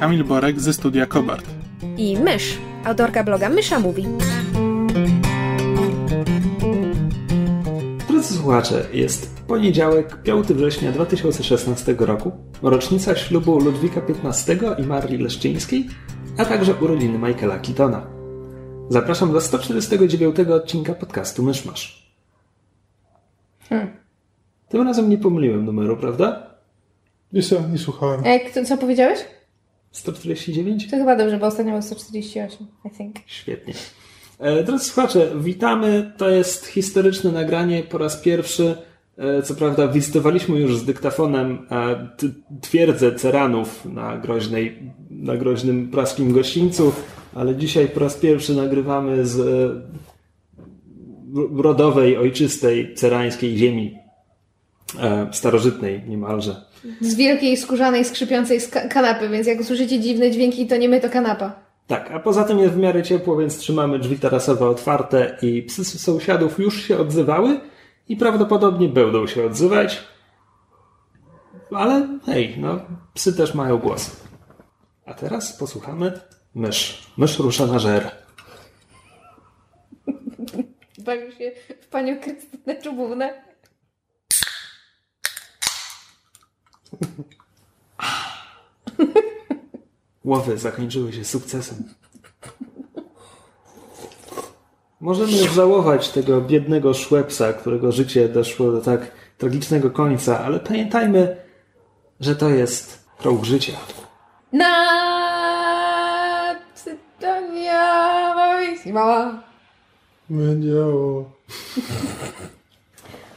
Kamil Borek ze studia Kobart. i Mysz, autorka bloga Mysza Mówi. Drodzy słuchacze, jest poniedziałek, 5 września 2016 roku, rocznica ślubu Ludwika XV i Marii Leszczyńskiej, a także urodziny Michaela Keatona. Zapraszam do 149 odcinka podcastu Myszmasz. Hmm. Tym razem nie pomyliłem numeru, prawda? Wiesz co, nie słuchałem. E, kto, co powiedziałeś? 149? To chyba dobrze, bo ostatnio było 148, I think. Świetnie. E, Drodzy słuchacze, witamy. To jest historyczne nagranie po raz pierwszy. E, Co prawda wizytowaliśmy już z dyktafonem e, twierdzę Ceranów na, groźnej, na groźnym praskim gościńcu, ale dzisiaj po raz pierwszy nagrywamy z rodowej, ojczystej, cerańskiej ziemi. E, Starożytnej niemalże. Z wielkiej, skórzanej, skrzypiącej kanapy, więc jak usłyszycie dziwne dźwięki, to nie my, to kanapa. Tak, a poza tym jest w miarę ciepło, więc trzymamy drzwi tarasowe otwarte i psy sąsiadów już się odzywały i prawdopodobnie będą się odzywać. Ale hej, no, psy też mają głos. A teraz posłuchamy mysz. Mysz rusza na żer. Bawił się w panią Krystynę Czubównę. Łowy zakończyły się sukcesem. Możemy żałować tego biednego Szwepsa, którego życie doszło do tak tragicznego końca, ale pamiętajmy, że to jest krąg życia. Na mała. Będziało.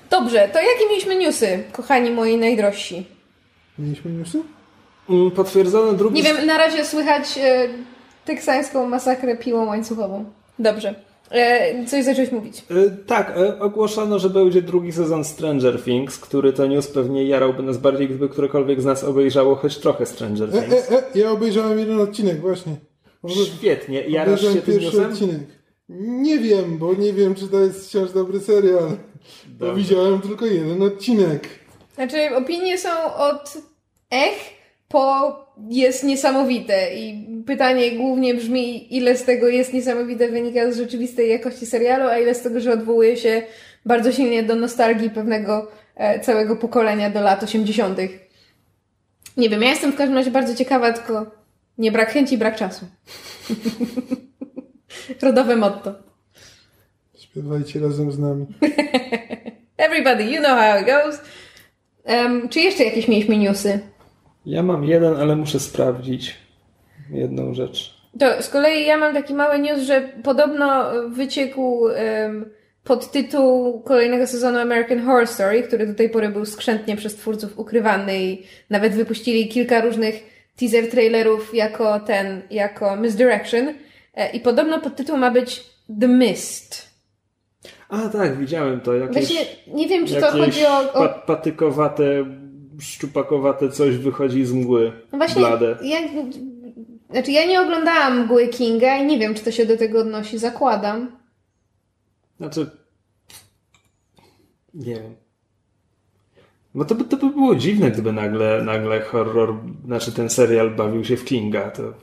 Dobrze, to jakie mieliśmy newsy, kochani moi najdrożsi? Mieliśmy newsy? Mm, Potwierdzono drugi... Nie wiem, na razie słychać e, teksańską masakrę piłą łańcuchową. Dobrze. E, coś zacząłeś mówić. E, Tak, e, ogłoszono, że będzie drugi sezon Stranger Things, który to news pewnie jarałby nas bardziej, gdyby którekolwiek z nas obejrzało choć trochę Stranger E, Things. e, e, ja obejrzałem jeden odcinek, właśnie. Może Świetnie, jarasz się tym newsem? odcinek. Nie wiem, bo nie wiem, czy to jest wciąż dobry serial. Bo Dobrze. widziałem tylko jeden odcinek. Znaczy, opinie są od ech po jest niesamowite i pytanie głównie brzmi, ile z tego jest niesamowite wynika z rzeczywistej jakości serialu, a ile z tego, że odwołuje się bardzo silnie do nostalgii pewnego e, całego pokolenia do lat 80. Nie wiem, ja jestem w każdym razie bardzo ciekawa, tylko nie brak chęci, brak czasu. Rodowe motto. Śpiewajcie razem z nami. Everybody, you know how it goes. Em, czy jeszcze jakieś mieliśmy newsy? Ja mam jeden, ale muszę sprawdzić jedną rzecz. To z kolei ja mam taki mały news, że podobno wyciekł um, podtytuł kolejnego sezonu American Horror Story, który do tej pory był skrzętnie przez twórców ukrywany i nawet wypuścili kilka różnych teaser trailerów jako ten, jako Misdirection. E, I podobno podtytuł ma być The Mist. A tak, widziałem to. Jakieś, Właśnie nie wiem, czy to chodzi o... o... pa- patykowate, szczupakowate coś wychodzi z mgły. No właśnie, Blade. ja, znaczy ja nie oglądałam mgły Kinga i nie wiem, czy to się do tego odnosi. Zakładam. Znaczy... Nie wiem. Bo to by, to by było dziwne, gdyby nagle, nagle horror, znaczy ten serial bawił się w Kinga. To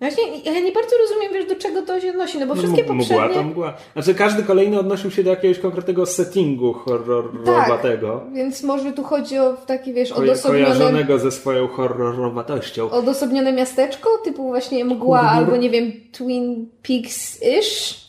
Właśnie ja nie bardzo rozumiem, wiesz, do czego to się odnosi, no bo wszystkie M- Mgła poprzednie... to mgła. Znaczy każdy kolejny odnosił się do jakiegoś konkretnego settingu horrorowatego. Tak, więc może tu chodzi o taki, wiesz, Ko- odosobnione, kojarzonego ze swoją horrorowatością. odosobnione miasteczko, typu właśnie mgła, albo nie wiem, Twin Peaks-ish.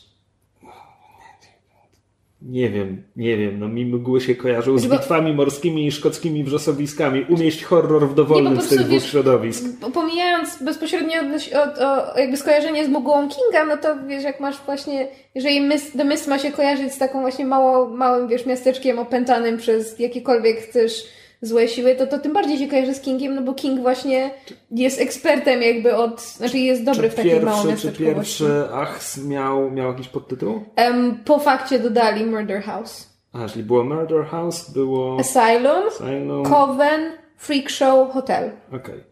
Nie wiem, nie wiem. No mi mgły się kojarzą z bo- bitwami morskimi i szkockimi wrzosowiskami. Umieść horror w dowolnym Nie, z tych dwóch środowisk. Pomijając bezpośrednio od, o, jakby skojarzenie z mgłą Kinga, no to wiesz, jak masz właśnie, jeżeli mist, The Mist ma się kojarzyć z taką właśnie mało, małym, wiesz, miasteczkiem opętanym przez jakiekolwiek chcesz złe siły, to to tym bardziej się kojarzy z Kingiem, no bo King właśnie jest ekspertem jakby od, znaczy jest dobry Czy w takiej małej pierwszy, czy miasteczkowości. pierwszy Achs miał, miał jakiś podtytuł? Em, po fakcie dodali Murder House. A, czyli było Murder House, było Asylum, Asylum. Coven, Freak Show, Hotel. Okej.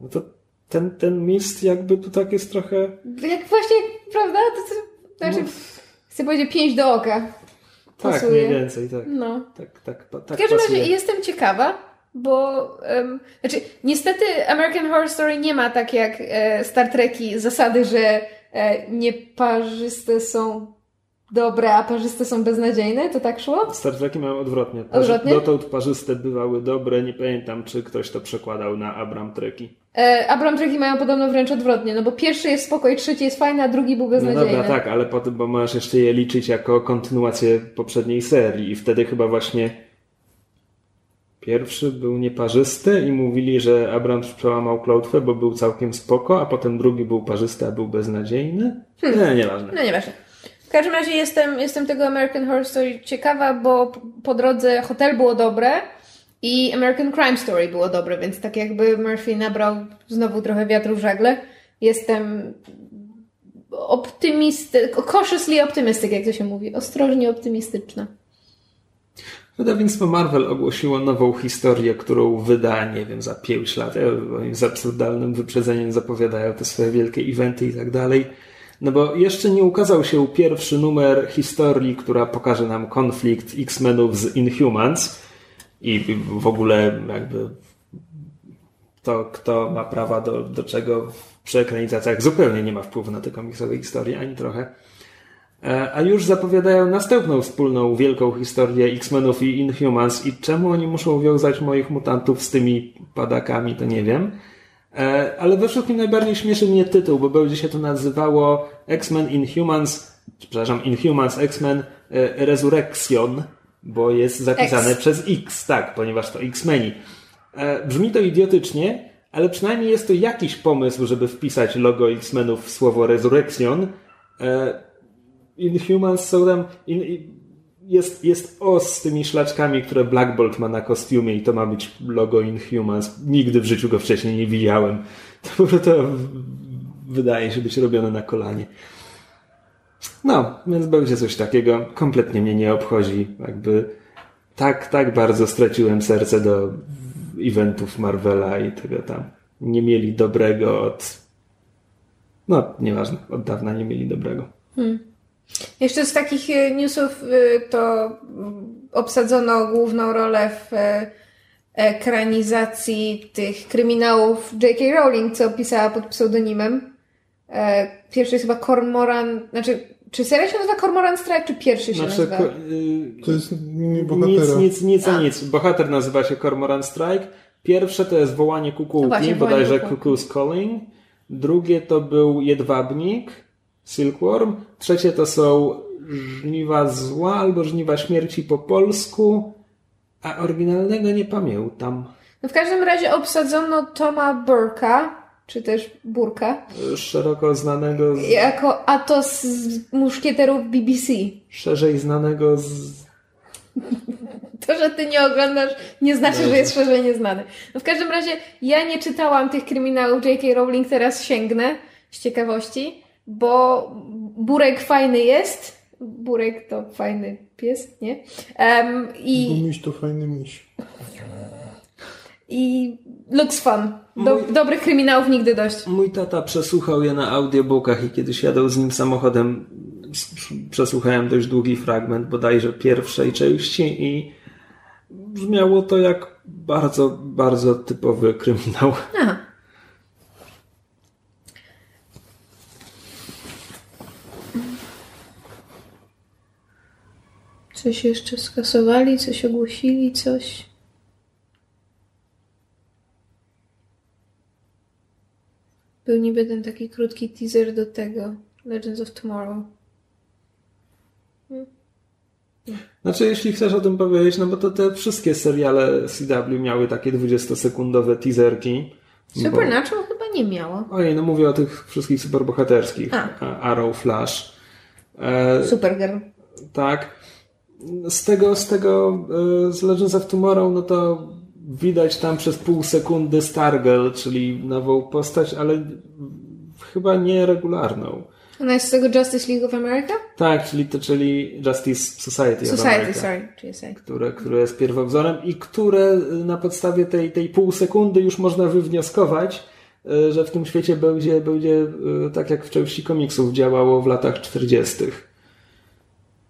No to ten, ten mist jakby tu tak jest trochę... Jak właśnie, prawda? To, to, znaczy, chcę powiedzieć pięć do oka. Tak, Pasuje. mniej więcej, tak. No. Tak, tak, pa- tak W każdym pasuje. razie jestem ciekawa, bo em, znaczy, niestety American Horror Story nie ma tak jak e, Star Treki zasady, że e, nieparzyste są dobre, a parzyste są beznadziejne. To tak szło? Star Treki mają odwrotnie. Parzy- Odwrotnie? Dotąd parzyste bywały dobre, nie pamiętam, czy ktoś to przekładał na Abram Treki. E, Treki mają podobno wręcz odwrotnie, no bo pierwszy jest spokoj, trzeci jest fajny, a drugi był No beznadziejny. dobra, tak, ale potem, bo możesz jeszcze je liczyć jako kontynuację poprzedniej serii i wtedy chyba właśnie pierwszy był nieparzysty i mówili, że Abrams przełamał klątwę, bo był całkiem spoko, a potem drugi był parzysty, a był beznadziejny? Nie, nieważne. No nieważne. W każdym razie jestem, jestem tego American Horror Story ciekawa, bo po drodze Hotel było dobre i American Crime Story było dobre, więc tak jakby Murphy nabrał znowu trochę wiatru w żagle. Jestem optymisty, cautiously optymistic, jak to się mówi. Ostrożnie optymistyczna. Wydawnictwo Marvel ogłosiło nową historię, którą wyda, nie wiem, za 5 lat. E, z absurdalnym wyprzedzeniem zapowiadają te swoje wielkie eventy i tak dalej. No bo jeszcze nie ukazał się pierwszy numer historii, która pokaże nam konflikt X-Menów z Inhumans i w ogóle jakby to, kto ma prawa do, do czego przy ekranizacjach zupełnie nie ma wpływu na te komiksowe historie, ani trochę. E, A już zapowiadają następną wspólną wielką historię X-Menów i Inhumans i czemu oni muszą wiązać moich mutantów z tymi padakami, to nie wiem. E, Ale we wszystkim najbardziej śmieszy mnie tytuł, bo będzie się to nazywało X-Men Inhumans, przepraszam, Inhumans X-Men e, Resurrection, bo jest zapisane X. przez X, tak, ponieważ to X-Meni. E, Brzmi to idiotycznie, ale przynajmniej jest to jakiś pomysł, żeby wpisać logo X-Menów w słowo Resurrection. E, Inhumans są tam. In, jest, jest os z tymi szlaczkami, które Black Bolt ma na kostiumie i to ma być logo Inhumans. Nigdy w życiu go wcześniej nie widziałem. To to wydaje się być robione na kolanie. No, więc będzie coś takiego. Kompletnie mnie nie obchodzi. Jakby tak, tak bardzo straciłem serce do eventów Marvela i tego tam. Nie mieli dobrego od. No, nieważne, od dawna nie mieli dobrego. Jeszcze z takich e, newsów e, to obsadzono główną rolę w e, ekranizacji tych kryminałów J.K. Rowling, co pisała pod pseudonimem. E, Pierwszy jest chyba Cormoran, znaczy, czy seria się nazywa Cormoran Strike, czy pierwszy się Znaczy, nazywa? ko- y, To jest nie nic, bohatera. nic, nic, a nic. Bohater nazywa się Cormoran Strike. Pierwsze to jest wołanie No kukułki, właśnie, bodajże Cuckoo's Calling. Drugie to był jedwabnik, Silkworm. Trzecie to są żniwa zła albo żniwa śmierci po polsku. A oryginalnego nie pamiętam. No w każdym razie obsadzono Toma Burka, czy też Burka, Szeroko znanego, z, jako Atos z muszkieterów BBC. szerzej znanego z... To, że ty nie oglądasz, nie znaczy, że jest szerzej nieznany. No w każdym razie ja nie czytałam tych kryminałów J.K. Rowling, teraz sięgnę z ciekawości, bo Burek fajny jest. Burek to fajny pies, nie? Um, Bo I, miś to fajny miś. I looks fun. Do, Mój- dobrych kryminałów nigdy dość. Mój tata przesłuchał je na audiobookach i kiedyś jadał z nim samochodem. Przesłuchałem dość długi fragment bodajże pierwszej części i brzmiało to jak bardzo, bardzo typowy kryminał. Aha. Coś jeszcze skasowali, coś ogłosili, coś. Był niby ten taki krótki teaser do tego Legends of Tomorrow. Znaczy, jeśli chcesz o tym powiedzieć, no bo to te wszystkie seriale CW miały takie 20-sekundowe teaserki. Supernatural chyba nie miało. Bo, ojej, no mówię o tych wszystkich superbohaterskich. A. A- Arrow, Flash. E, Supergirl. Tak. Z tego, z tego, e, z Legends of Tomorrow, no to widać tam przez pół sekundy Stargirl, czyli nową postać, ale chyba nieregularną. Ona jest z tego Justice League of America? Tak, czyli to, czyli Justice Society, of Society, America, sorry. GSA. które, które jest pierwowzorem i które na podstawie tej, tej pół sekundy już można wywnioskować, y, że w tym świecie będzie, będzie y, tak jak w części komiksów działało w latach 40.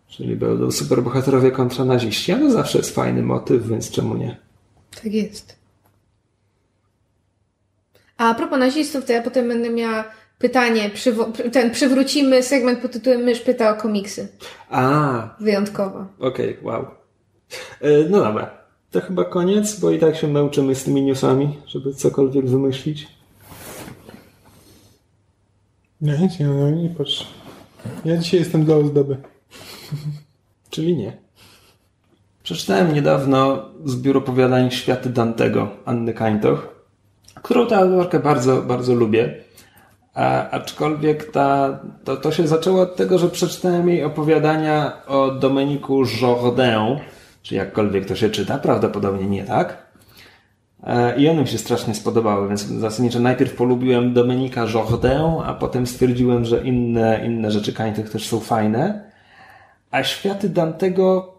Czyli będą superbohaterowie kontra naziści, ale zawsze jest fajny motyw, więc czemu nie? Tak jest. A a propos nazistów, to ja potem będę miała pytanie, przywo- ten, przywrócimy segment pod tytułem Mysz pyta o komiksy. A, Wyjątkowo. okej, wow. E, No dobra, to chyba koniec, bo i tak się męczymy z tymi newsami, żeby cokolwiek wymyślić. Nie, nie, no nie patrz. Ja dzisiaj jestem dla ozdoby. Czyli nie. Przeczytałem niedawno zbiór opowiadań Światy Dantego Anny Kańtoch, którą tę autorkę bardzo, bardzo lubię. A, aczkolwiek ta, to, to się zaczęło od tego, że przeczytałem jej opowiadania o Domeniku Jourdain, czy jakkolwiek to się czyta, prawdopodobnie nie tak. E, I one mi się strasznie spodobały, więc zasadniczo najpierw polubiłem Domenika Jourdain, a potem stwierdziłem, że inne, inne rzeczy Kańtych też są fajne. A światy Dantego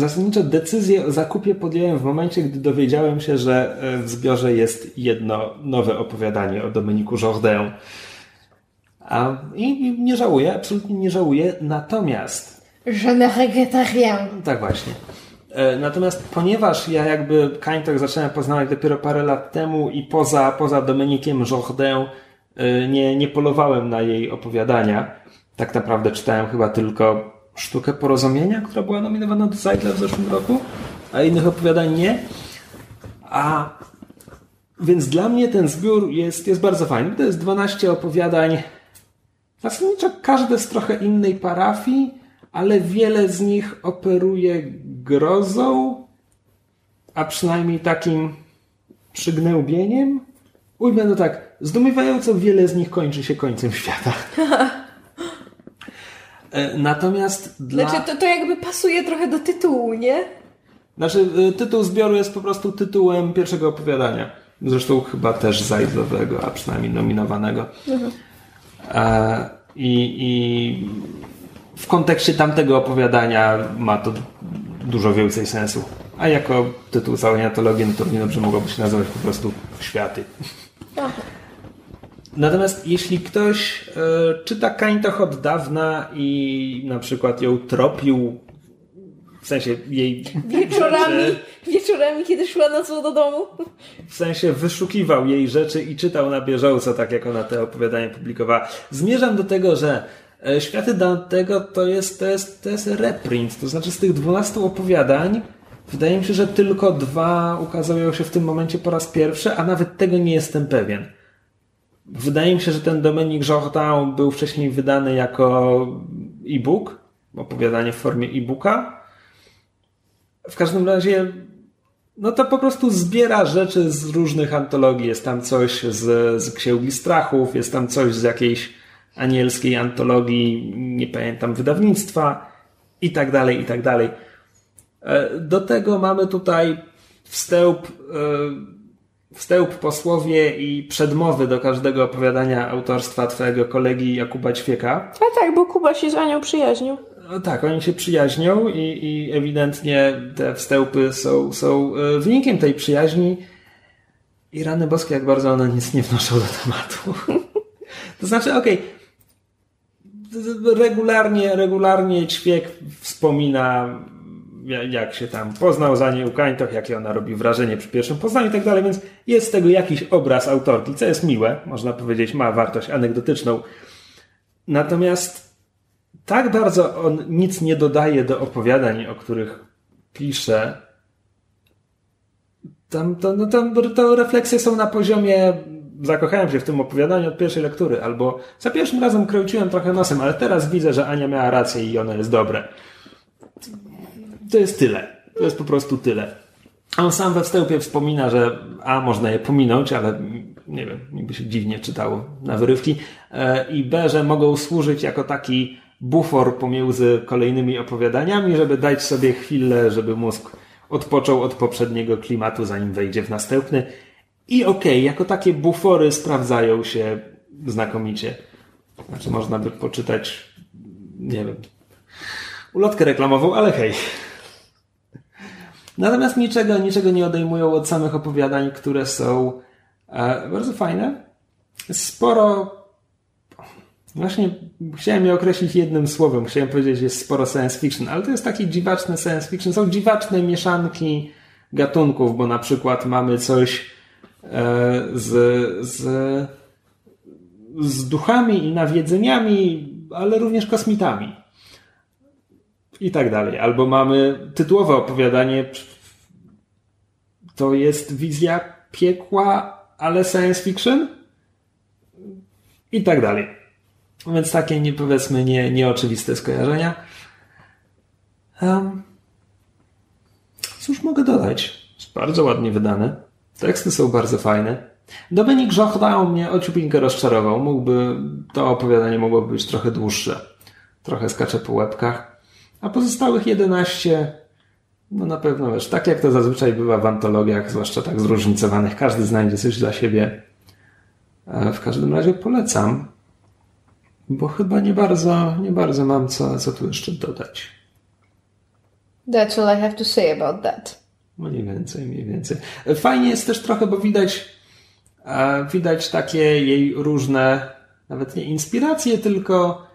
zasadniczo decyzję o zakupie podjąłem w momencie, gdy dowiedziałem się, że e, w zbiorze jest jedno nowe opowiadanie o Domeniku Jourdain. A, i, nie żałuję, absolutnie nie żałuję. Natomiast Je ne regrette rien. tak właśnie. E, Natomiast ponieważ ja jakby Kańtok zacząłem poznawać dopiero parę lat temu i poza, poza Dominikiem Jourdain e, nie, nie polowałem na jej opowiadania, tak naprawdę czytałem chyba tylko Sztukę Porozumienia, która była nominowana do Zeitler w zeszłym roku, a innych opowiadań nie. A więc dla mnie ten zbiór jest, jest bardzo fajny. To jest 12 opowiadań Zasadniczo każde z trochę innej parafii, ale wiele z nich operuje grozą, a przynajmniej takim przygnębieniem. Ujmę to tak, zdumiewająco wiele z nich kończy się końcem świata. E, Natomiast dla... Znaczy, to, to jakby pasuje trochę do tytułu, nie? Znaczy, y, tytuł zbioru jest po prostu tytułem pierwszego opowiadania. Zresztą chyba też zajdowego, a przynajmniej nominowanego. E, I, I w kontekście tamtego opowiadania ma to dużo więcej sensu. A jako tytuł całej antologii, no to równie dobrze mogłoby się nazywać po prostu Światy. Natomiast jeśli ktoś e, czyta Kańtoch od dawna i na przykład ją tropił, w sensie jej Wieczorami, rzeczy, wieczorami, kiedy szła nocą do domu. w sensie wyszukiwał jej rzeczy i czytał na bieżąco, tak jak ona te opowiadania publikowała. Zmierzam do tego, że e, Światy Dantego to jest, to jest, to jest reprint, to znaczy z tych 12 opowiadań wydaje mi się, że tylko dwa ukazują się w tym momencie po raz pierwszy, a nawet tego nie jestem pewien. Wydaje mi się, że ten Dominik Jourdain był wcześniej wydany jako e-book, opowiadanie w formie e-booka. W każdym razie, no to po prostu zbiera rzeczy z różnych antologii. Jest tam coś z, z Księgi Strachów, jest tam coś z jakiejś anielskiej antologii, nie pamiętam wydawnictwa i tak dalej, i tak dalej. E, Do tego mamy tutaj wstęp, e, wstęp posłowie i przedmowy do każdego opowiadania autorstwa twojego kolegi Jakuba Ćwieka. A tak, bo Kuba się z Anią przyjaźnił. No tak, oni się przyjaźnią i, i ewidentnie te wstępy są, są e, wynikiem tej przyjaźni. I rany boskie, jak bardzo one nic nie wnoszą do tematu. to znaczy, okej, regularnie, regularnie Ćwiek wspomina, jak się tam poznał za nią Kańtoch, jakie ona robi wrażenie przy pierwszym poznaniu i tak dalej, więc jest z tego jakiś obraz autorki, co jest miłe, można powiedzieć, ma wartość anegdotyczną. Natomiast tak bardzo on nic nie dodaje do opowiadań, o których pisze. Tam, to, no, tam, to refleksje są na poziomie zakochałem się w tym opowiadaniu od pierwszej lektury, albo za pierwszym razem kręciłem trochę nosem, ale teraz widzę, że Ania miała rację i ono jest dobre. To jest tyle. To jest po prostu tyle. On sam we wstępie wspomina, że A, można je pominąć, ale nie wiem, niby się dziwnie czytało na wyrywki. E, I B, że mogą służyć jako taki bufor pomiędzy kolejnymi opowiadaniami, żeby dać sobie chwilę, żeby mózg odpoczął od poprzedniego klimatu, zanim wejdzie w następny. I okej, okay, jako takie bufory sprawdzają się znakomicie. Znaczy, można by poczytać, nie wiem, ulotkę reklamową, ale hej. Natomiast niczego, niczego nie odejmują od samych opowiadań, które są e, bardzo fajne. Sporo. Właśnie chciałem je określić jednym słowem. Chciałem powiedzieć, że jest sporo science fiction, ale to jest taki dziwaczny science fiction. Są dziwaczne mieszanki gatunków, bo na przykład mamy coś e, z, z, z duchami i nawiedzeniami, ale również kosmitami i tak dalej. Albo mamy tytułowe opowiadanie, to jest wizja piekła, ale science fiction i tak dalej. Więc takie, nie, powiedzmy, nie, nieoczywiste skojarzenia. Um, cóż mogę dodać? Jest bardzo ładnie wydane. Teksty są bardzo fajne. Dominik Żochda mnie ociupinkę rozczarował. Mógłby, to opowiadanie mogłoby być trochę dłuższe. Trochę skacze po łebkach. A pozostałych 11, no na pewno wiesz, tak jak to zazwyczaj bywa w antologiach, zwłaszcza tak zróżnicowanych, każdy znajdzie coś dla siebie. W każdym razie polecam, bo chyba nie bardzo, nie bardzo mam co, co tu jeszcze dodać. That's all I have to say about that. Mniej więcej, mniej więcej. Fajnie jest też trochę, bo widać, widać takie jej różne, nawet nie inspiracje, tylko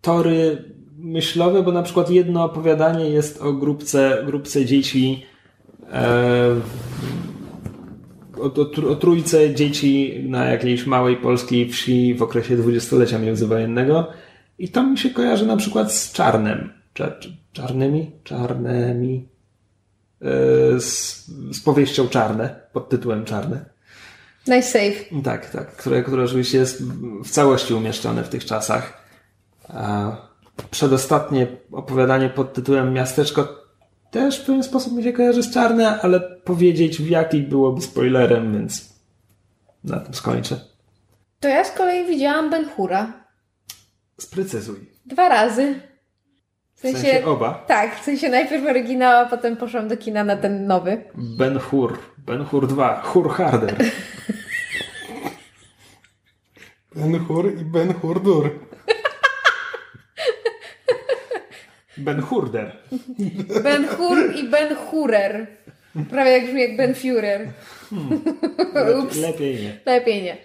tory myślowe, bo na przykład jedno opowiadanie jest o grupce, grupce dzieci, e, o, o, o, trójce dzieci na jakiejś małej polskiej wsi w okresie dwudziestolecia międzywojennego i to mi się kojarzy na przykład z Czarnem. Czar, czarnymi? Czarnymi. E, z, z powieścią Czarne, pod tytułem Czarne. Nice save. Tak, tak, które, które oczywiście jest w całości umieszczone w tych czasach. A przedostatnie opowiadanie pod tytułem Miasteczko też w pewien sposób mi się kojarzy z czarne, ale powiedzieć w jaki byłoby spoilerem, więc na tym skończę. To ja z kolei widziałam Ben Hura. Sprecyzuj. Dwa razy. W sensie, w sensie oba? Tak, w sensie najpierw oryginał, a potem poszłam do kina na ten nowy. Ben Hur. Ben Hur 2. Hur Harder. ben Hur i Ben Hur Dur. Ben Hurder. Ben Hur i Ben Hurer. Prawie jak brzmi jak Ben Führer. Hmm. Lepiej nie. Lepiej nie.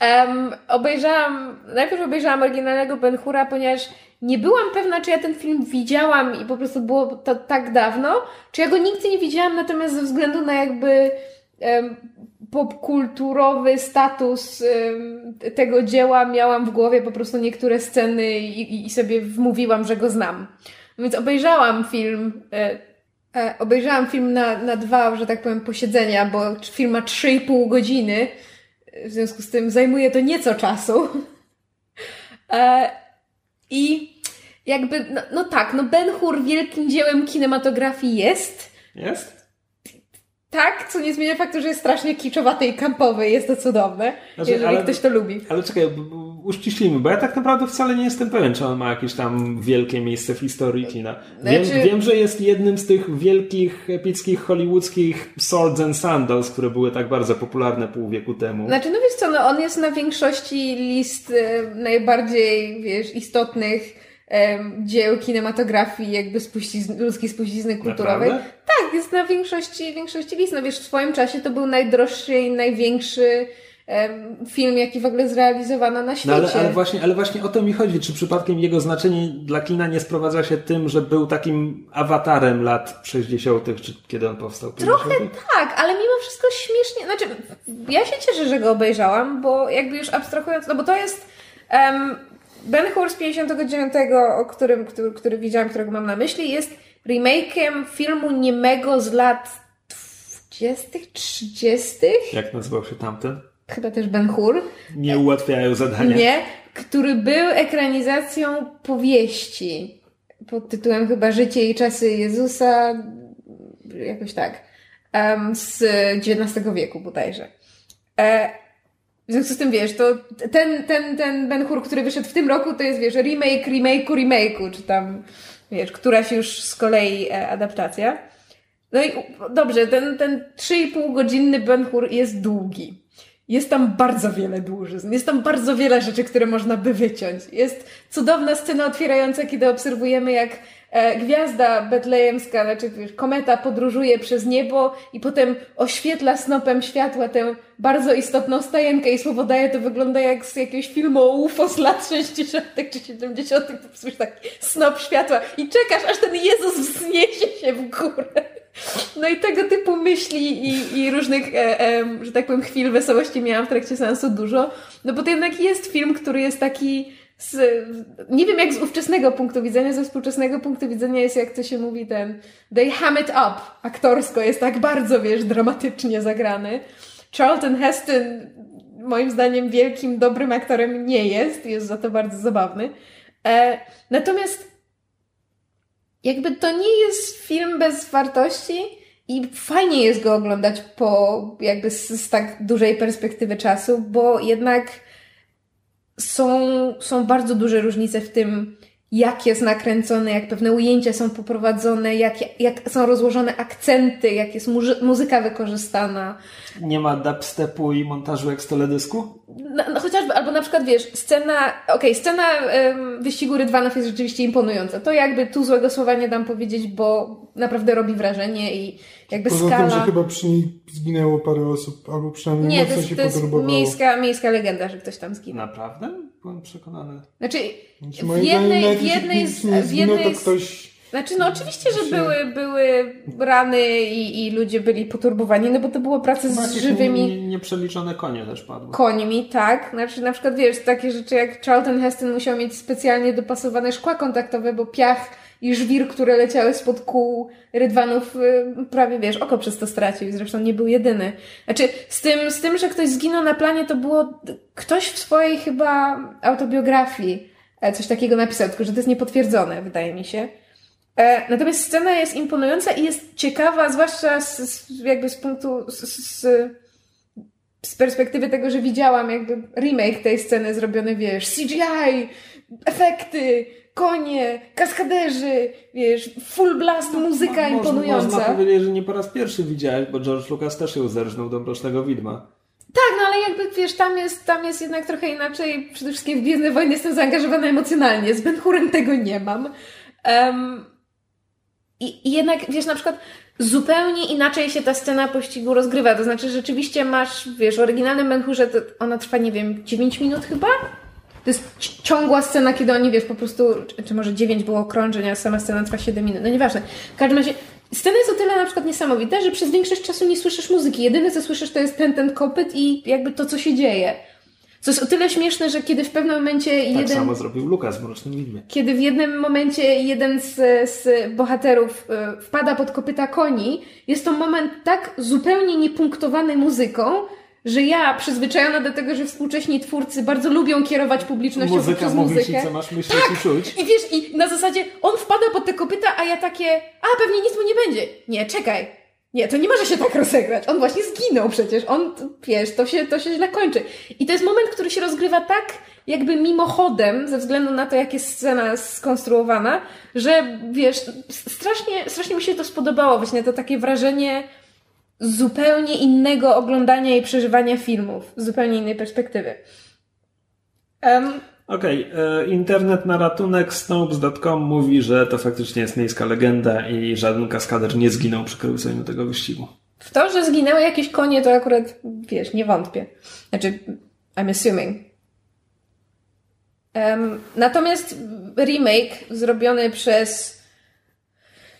Um, obejrzałam, najpierw obejrzałam oryginalnego Ben Hura, ponieważ nie byłam pewna, czy ja ten film widziałam i po prostu było to tak dawno, czy ja go nigdy nie widziałam, natomiast ze względu na jakby um, popkulturowy status um, tego dzieła miałam w głowie po prostu niektóre sceny i, i sobie wmówiłam, że go znam. Więc obejrzałam film, e, e, obejrzałam film na, na dwa, że tak powiem, posiedzenia, bo film ma 3,5 godziny, w związku z tym zajmuje to nieco czasu. E, I jakby, no, no tak, no Ben Hur wielkim dziełem kinematografii jest. Jest? Tak, co nie zmienia faktu, że jest strasznie kiczowaty i kampowy, jest to cudowne, znaczy, jeżeli ale, ktoś to lubi. Ale czekaj, uściślimy, bo ja tak naprawdę wcale nie jestem pewien, czy on ma jakieś tam wielkie miejsce w historii kina. Wiem, znaczy... wiem że jest jednym z tych wielkich, epickich, hollywoodzkich Swords and Sandals, które były tak bardzo popularne pół wieku temu. Znaczy, no wiesz co, no on jest na większości list e, najbardziej, wiesz, istotnych dzieł kinematografii, jakby spuścizny, ludzkiej spuścizny kulturowej. Naprawdę? Tak, jest na większości, większości list. No wiesz, w swoim czasie to był najdroższy i największy film, jaki w ogóle zrealizowano na świecie. No ale, ale, właśnie, ale właśnie o to mi chodzi. Czy przypadkiem jego znaczenie dla kina nie sprowadza się tym, że był takim awatarem lat 60., czy kiedy on powstał? 50? Trochę tak, ale mimo wszystko śmiesznie. Znaczy, ja się cieszę, że go obejrzałam, bo jakby już abstrahując, no bo to jest. Um, Ben Hur z 59, o którym, który, który widziałam, którego mam na myśli, jest remake'iem filmu niemego z lat 20., 30. Jak nazywał się tamten? Chyba też Ben Hur. Nie ułatwiają zadania. Nie, który był ekranizacją powieści pod tytułem chyba Życie i czasy Jezusa, jakoś tak, z XIX wieku bodajże. E, w związku z tym, wiesz, to ten, ten, ten Ben Hur, który wyszedł w tym roku, to jest, wiesz, remake, remake'u, remake'u, czy tam, wiesz, któraś już z kolei e, adaptacja. No i dobrze, ten, ten 3,5 godzinny Ben Hur jest długi. Jest tam bardzo wiele dłużyzn, jest tam bardzo wiele rzeczy, które można by wyciąć. Jest cudowna scena otwierająca, kiedy obserwujemy, jak e, gwiazda betlejemska, znaczy kometa podróżuje przez niebo i potem oświetla snopem światła tę bardzo istotną stajenkę i słowo daje to wygląda jak z jakiegoś filmu o UFO z lat 60. czy 70. To słyszysz taki snop światła i czekasz, aż ten Jezus wzniesie się w górę. No i tego typu myśli i, i różnych, e, e, że tak powiem, chwil wesołości miałam w trakcie seansu dużo. No bo to jednak jest film, który jest taki z, nie wiem jak z ówczesnego punktu widzenia, ze współczesnego punktu widzenia jest jak to się mówi ten they ham it up aktorsko, jest tak bardzo, wiesz, dramatycznie zagrany. Charlton Heston moim zdaniem wielkim, dobrym aktorem nie jest, jest za to bardzo zabawny. E, natomiast jakby to nie jest film bez wartości i fajnie jest go oglądać po jakby z, z tak dużej perspektywy czasu, bo jednak są, są bardzo duże różnice w tym, jak jest nakręcone, jak pewne ujęcia są poprowadzone, jak, jak są rozłożone akcenty, jak jest muzy- muzyka wykorzystana. Nie ma dubstepu i montażu jak z teledysku? No, no chociażby, albo na przykład wiesz, scena, okej, scena em, wyścigu Rydwanów jest rzeczywiście imponująca. To jakby tu złego słowa nie dam powiedzieć, bo naprawdę robi wrażenie i jakby Poza skala... tym, że chyba przy niej zginęło parę osób, albo przynajmniej Nie, to mocno jest, się to jest miejska, miejska legenda, że ktoś tam zginął. Naprawdę? Byłem przekonany. Znaczy, Znaczy, w jednej, zdaniem, w jednej, z, nie w zginął, jednej to z, ktoś... Znaczy, no oczywiście, że były, były rany i, i ludzie byli poturbowani, no bo to było praca z żywymi nie- Nieprzeliczone konie też padły. końmi, tak. Znaczy, na przykład, wiesz, takie rzeczy jak Charlton Heston musiał mieć specjalnie dopasowane szkła kontaktowe, bo piach i żwir, które leciały spod kół rydwanów, y, prawie, wiesz, oko przez to stracił. Zresztą nie był jedyny. Znaczy, z tym, z tym, że ktoś zginął na planie, to było ktoś w swojej chyba autobiografii e, coś takiego napisał, tylko że to jest niepotwierdzone, wydaje mi się. E, Natomiast scena jest imponująca i jest ciekawa, zwłaszcza z, z, jakby z punktu, z, z, z perspektywy tego, że widziałam jakby remake tej sceny zrobiony, wiesz, CGI, efekty, konie, kaskaderzy, wiesz, full blast, muzyka Mo- można- imponująca. Można powiedzieć, że nie po raz pierwszy widziałeś, bo George Lucas też ją zerżnął do Mrocznego Widma. Tak, no ale jakby wiesz, tam jest, tam jest jednak trochę inaczej. Przede wszystkim w Gwiezdne Wojny jestem zaangażowana emocjonalnie. Z Ben Hurem tego nie mam. Em, i, I jednak, wiesz, na przykład zupełnie inaczej się ta scena pościgu rozgrywa. To znaczy, rzeczywiście masz, wiesz, w oryginalnym Ben Hurze to ona trwa, nie wiem, 9 minut chyba? To jest ci- ciągła scena, kiedy oni, wiesz, po prostu, czy, może 9 było okrążeń, a sama scena trwa 7 minut. No nieważne. W każdym razie, scena jest o tyle na przykład niesamowita, że przez większość czasu nie słyszysz muzyki. Jedyne, co słyszysz, to jest ten, ten kopyt i jakby to, co się dzieje. Co jest o tyle śmieszne, że kiedy w pewnym momencie Tak jeden samo zrobił Lucas w Mrocznym Widmie. kiedy w jednym momencie jeden z, z bohaterów e, wpada pod kopyta koni, jest to moment tak zupełnie niepunktowany muzyką, że ja, przyzwyczajona do tego, że współcześni twórcy bardzo lubią kierować publicznością Muzyka poprzez mówi muzykę. Tak! ci, co masz myśleć i czuć. I wiesz, i na zasadzie on wpada pod te kopyta, a ja takie, a pewnie nic mu nie będzie. Nie, czekaj. Nie, to nie może się tak rozegrać. On właśnie zginął przecież. On, wiesz, to się, to się źle kończy. I to jest moment, który się rozgrywa tak, jakby mimochodem, ze względu na to, jak jest scena skonstruowana, że wiesz, strasznie, strasznie mi się to spodobało. Właśnie to takie wrażenie zupełnie innego oglądania i przeżywania filmów, z zupełnie innej perspektywy. Em, Okej, e, internet na ratunek Snopes.com mówi, że to faktycznie jest miejska legenda i żaden kaskader nie zginął przy kręceniu tego wyścigu. W to, że zginęły jakieś konie, to akurat, wiesz, nie wątpię. Znaczy, I'm assuming. Em, natomiast remake zrobiony przez...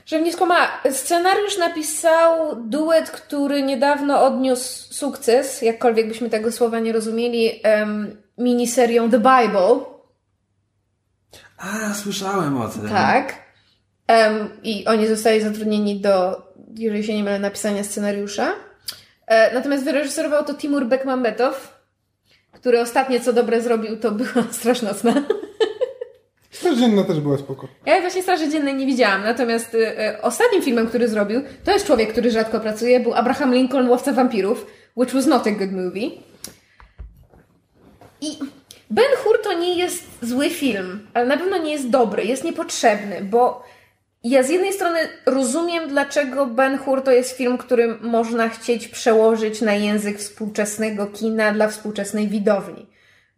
Że mnie skłama, scenariusz napisał duet, który niedawno odniósł sukces, jakkolwiek byśmy tego słowa nie rozumieli, em, miniserią The Bible. A, słyszałem o tym. Tak. Em, I oni zostali zatrudnieni do, jeżeli się nie mylę, napisania scenariusza. E, natomiast wyreżyserował to Timur Bekmambetow, który ostatnie co dobre zrobił, to była Straż Nocna. Straż Dzienna też była spoko. Ja właśnie Straży Dziennej nie widziałam, natomiast e, e, ostatnim filmem, który zrobił, to jest człowiek, który rzadko pracuje, był Abraham Lincoln, Łowca Wampirów, which was not a good movie. I Ben Hur to nie jest zły film, ale na pewno nie jest dobry, jest niepotrzebny, bo ja z jednej strony rozumiem, dlaczego Ben Hur to jest film, który można chcieć przełożyć na język współczesnego kina dla współczesnej widowni.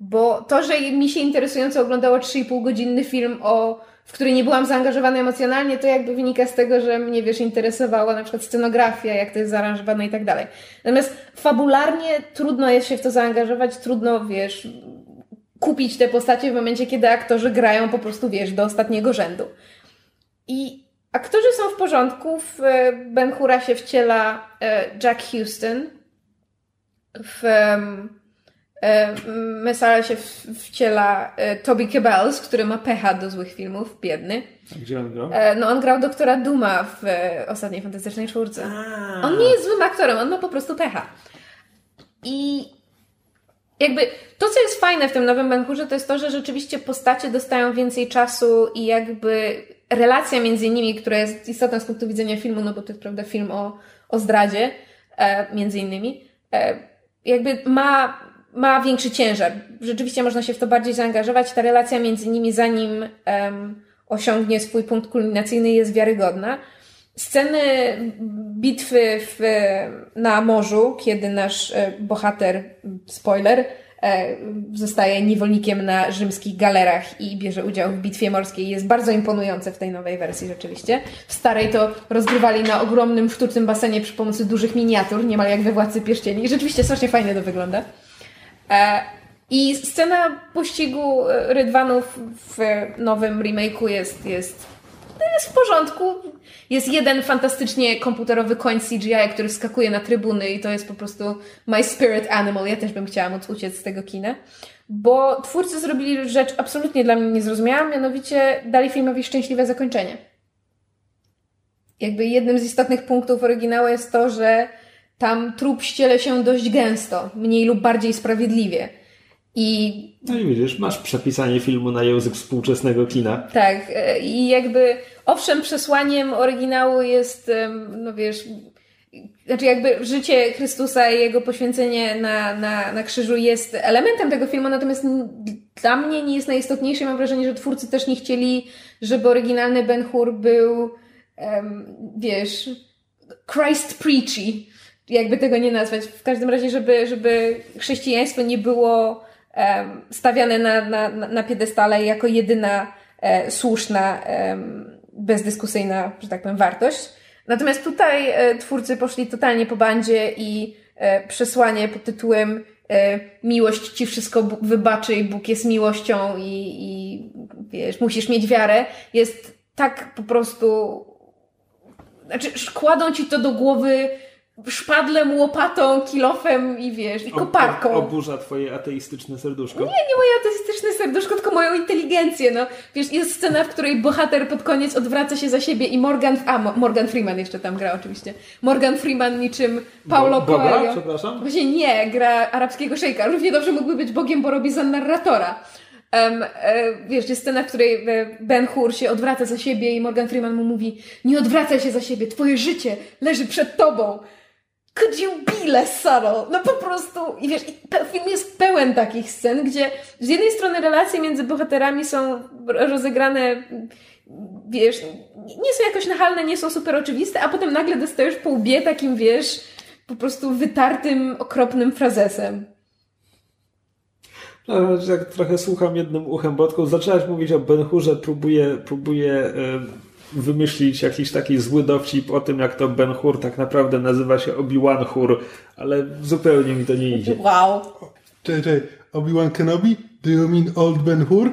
Bo to, że mi się interesująco oglądało 3,5 godzinny film, o, w który nie byłam zaangażowana emocjonalnie, to jakby wynika z tego, że mnie, wiesz, interesowała na przykład scenografia, jak to jest zaaranżowane i tak dalej. Natomiast fabularnie trudno jest się w to zaangażować, trudno, wiesz, kupić te postacie w momencie, kiedy aktorzy grają po prostu, wiesz, do ostatniego rzędu. I aktorzy są w porządku. W Ben Hura się wciela e, Jack Houston. W Mesala się wciela e, Toby Kebbels, który ma pecha do złych filmów, biedny. A gdzie on grał? No on grał doktora Duma w Ostatniej Fantastycznej Czwórce. On nie jest złym aktorem, on ma po prostu pecha. I jakby to, co jest fajne w tym nowym Ben Hurze, to jest to, że rzeczywiście postacie dostają więcej czasu i jakby relacja między nimi, która jest istotna z punktu widzenia filmu, no bo to jest prawda film o, o zdradzie, e, między innymi, e, jakby ma, ma większy ciężar. Rzeczywiście można się w to bardziej zaangażować. Ta relacja między nimi, zanim um, osiągnie swój punkt kulminacyjny, jest wiarygodna. Sceny bitwy w, na morzu, kiedy nasz e, bohater, spoiler, E, zostaje niewolnikiem na rzymskich galerach i bierze udział w bitwie morskiej. Jest bardzo imponujące w tej nowej wersji rzeczywiście. W starej to rozgrywali na ogromnym sztucznym basenie przy pomocy dużych miniatur, niemal jak we Władcy Pierścieni. Rzeczywiście strasznie fajnie to wygląda. E, I scena pościgu Rydwanów w nowym remake'u jest, jest, jest w porządku. Jest jeden fantastycznie komputerowy koń CGI, który skakuje na trybuny i to jest po prostu my spirit animal. Ja też bym chciała móc uciec z tego kina. Bo twórcy zrobili rzecz absolutnie dla mnie niezrozumiała, mianowicie dali filmowi szczęśliwe zakończenie. Jakby jednym z istotnych punktów oryginału jest to, że tam trup ściele się dość gęsto, mniej lub bardziej sprawiedliwie. I... No i widzisz, masz przepisanie filmu na język współczesnego kina. Tak, e, i jakby owszem, przesłaniem oryginału jest, no wiesz, znaczy jakby życie Chrystusa i jego poświęcenie na, na, na krzyżu jest elementem tego filmu, natomiast dla mnie nie jest najistotniejsze. Mam wrażenie, że twórcy też nie chcieli, żeby oryginalny Ben Hur był, um, wiesz, Christ preachy, jakby tego nie nazwać. W każdym razie, żeby, żeby chrześcijaństwo nie było um, stawiane na, na, na piedestale jako jedyna e, słuszna um, bezdyskusyjna, że tak powiem, wartość. Natomiast tutaj e, twórcy poszli totalnie po bandzie i e, przesłanie pod tytułem e, miłość ci wszystko wybaczy i Bóg jest miłością i, i wiesz, musisz mieć wiarę, jest tak po prostu znaczy kładą ci to do głowy szpadlem, łopatą, kilofem i wiesz, i koparką. Oburza twoje ateistyczne serduszko. Nie, nie moje ateistyczne serduszko, tylko moją inteligencję, no. Wiesz, jest scena, w której bohater pod koniec odwraca się za siebie i Morgan, a Morgan Freeman jeszcze tam gra oczywiście. Morgan Freeman niczym Paulo Bo, Boga? Coelho. przepraszam? Właśnie nie, gra arabskiego szejka. Równie dobrze mógłby być Bogiem, bo robi za narratora. Um, e, wiesz, jest scena, w której e, Ben Hur się odwraca za siebie i Morgan Freeman mu mówi nie odwracaj się za siebie, twoje życie leży przed tobą could you be less subtle? No po prostu, i wiesz, film jest pełen takich scen, gdzie z jednej strony relacje między bohaterami są rozegrane, wiesz, nie są jakoś nachalne, nie są super oczywiste, a potem nagle dostajesz po łbie takim, wiesz, po prostu wytartym, okropnym frazesem. No, jak trochę słucham jednym uchem, bo zaczęłaś mówić o Ben Hurze, próbuję, próbuję wymyślić jakiś taki zły dowcip o tym, jak to Ben Hur tak naprawdę nazywa się Obi-Wan Hur, ale zupełnie mi to nie idzie. Wow. Cześć, cześć. Obi-Wan Kenobi? Do you mean Old Ben Hur?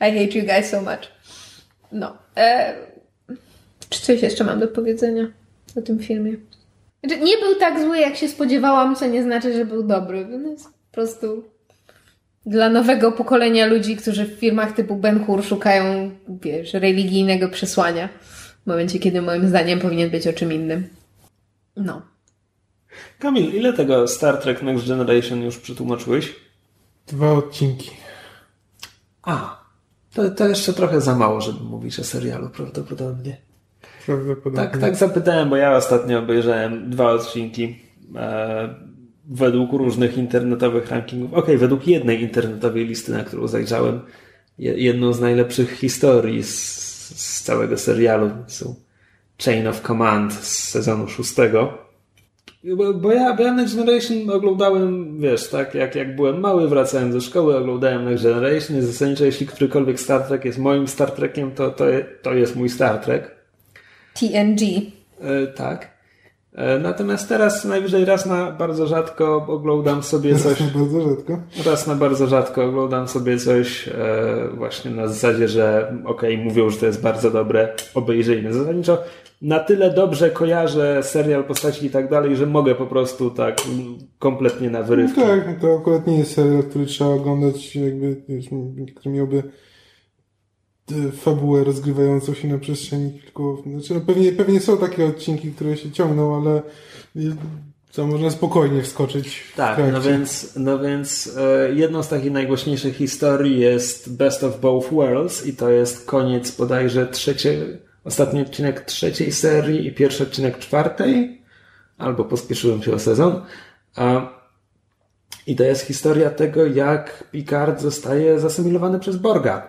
I hate you guys so much. No. E... Czy coś jeszcze mam do powiedzenia o tym filmie? Znaczy, nie był tak zły, jak się spodziewałam, co nie znaczy, że był dobry. Jest po prostu dla nowego pokolenia ludzi, którzy w filmach typu Ben Hur szukają, wiesz, religijnego przesłania. W momencie, kiedy moim zdaniem powinien być o czym innym. No. Kamil, ile tego Star Trek Next Generation już przetłumaczyłeś? Dwa odcinki. A, to, to jeszcze trochę za mało, żeby mówić o serialu prawdopodobnie. Prawdopodobnie. Tak, tak zapytałem, bo ja ostatnio obejrzałem dwa odcinki. E, według różnych internetowych rankingów, ok, według jednej internetowej listy, na którą zajrzałem, jedną z najlepszych historii z z całego serialu. Są Chain of Command z sezonu szóstego. Bo, bo, ja, bo ja Next Generation oglądałem, wiesz, tak, jak, jak byłem mały, wracałem ze szkoły, oglądałem Next Generation i zasadniczo jeśli którykolwiek Star Trek jest moim Star Trekiem, to, to, to jest mój Star Trek. TNG. E, tak. E, natomiast teraz najwyżej raz na bardzo rzadko oglądam sobie coś. Raz na bardzo rzadko. Raz na bardzo rzadko oglądam sobie coś e, właśnie na zasadzie, że okej, okay, mówią, że to jest bardzo dobre, obejrzyjmy. Zasadniczo na tyle dobrze kojarzę serial, postaci i tak dalej, że mogę po prostu tak kompletnie na wyrywki. No tak, to akurat nie jest serial, który trzeba oglądać jakby, który miałby fabułę rozgrywającą się na przestrzeni kilku... Znaczy, no pewnie, pewnie są takie odcinki, które się ciągną, ale co można spokojnie wskoczyć. Tak, no więc, no więc e, jedną z takich najgłośniejszych historii jest Best of Both Worlds i to jest koniec bodajże trzeciej, ostatni odcinek trzeciej serii i pierwszy odcinek czwartej, albo pospieszyłem się o sezon. I to jest historia tego, jak Picard zostaje zasymilowany przez Borga.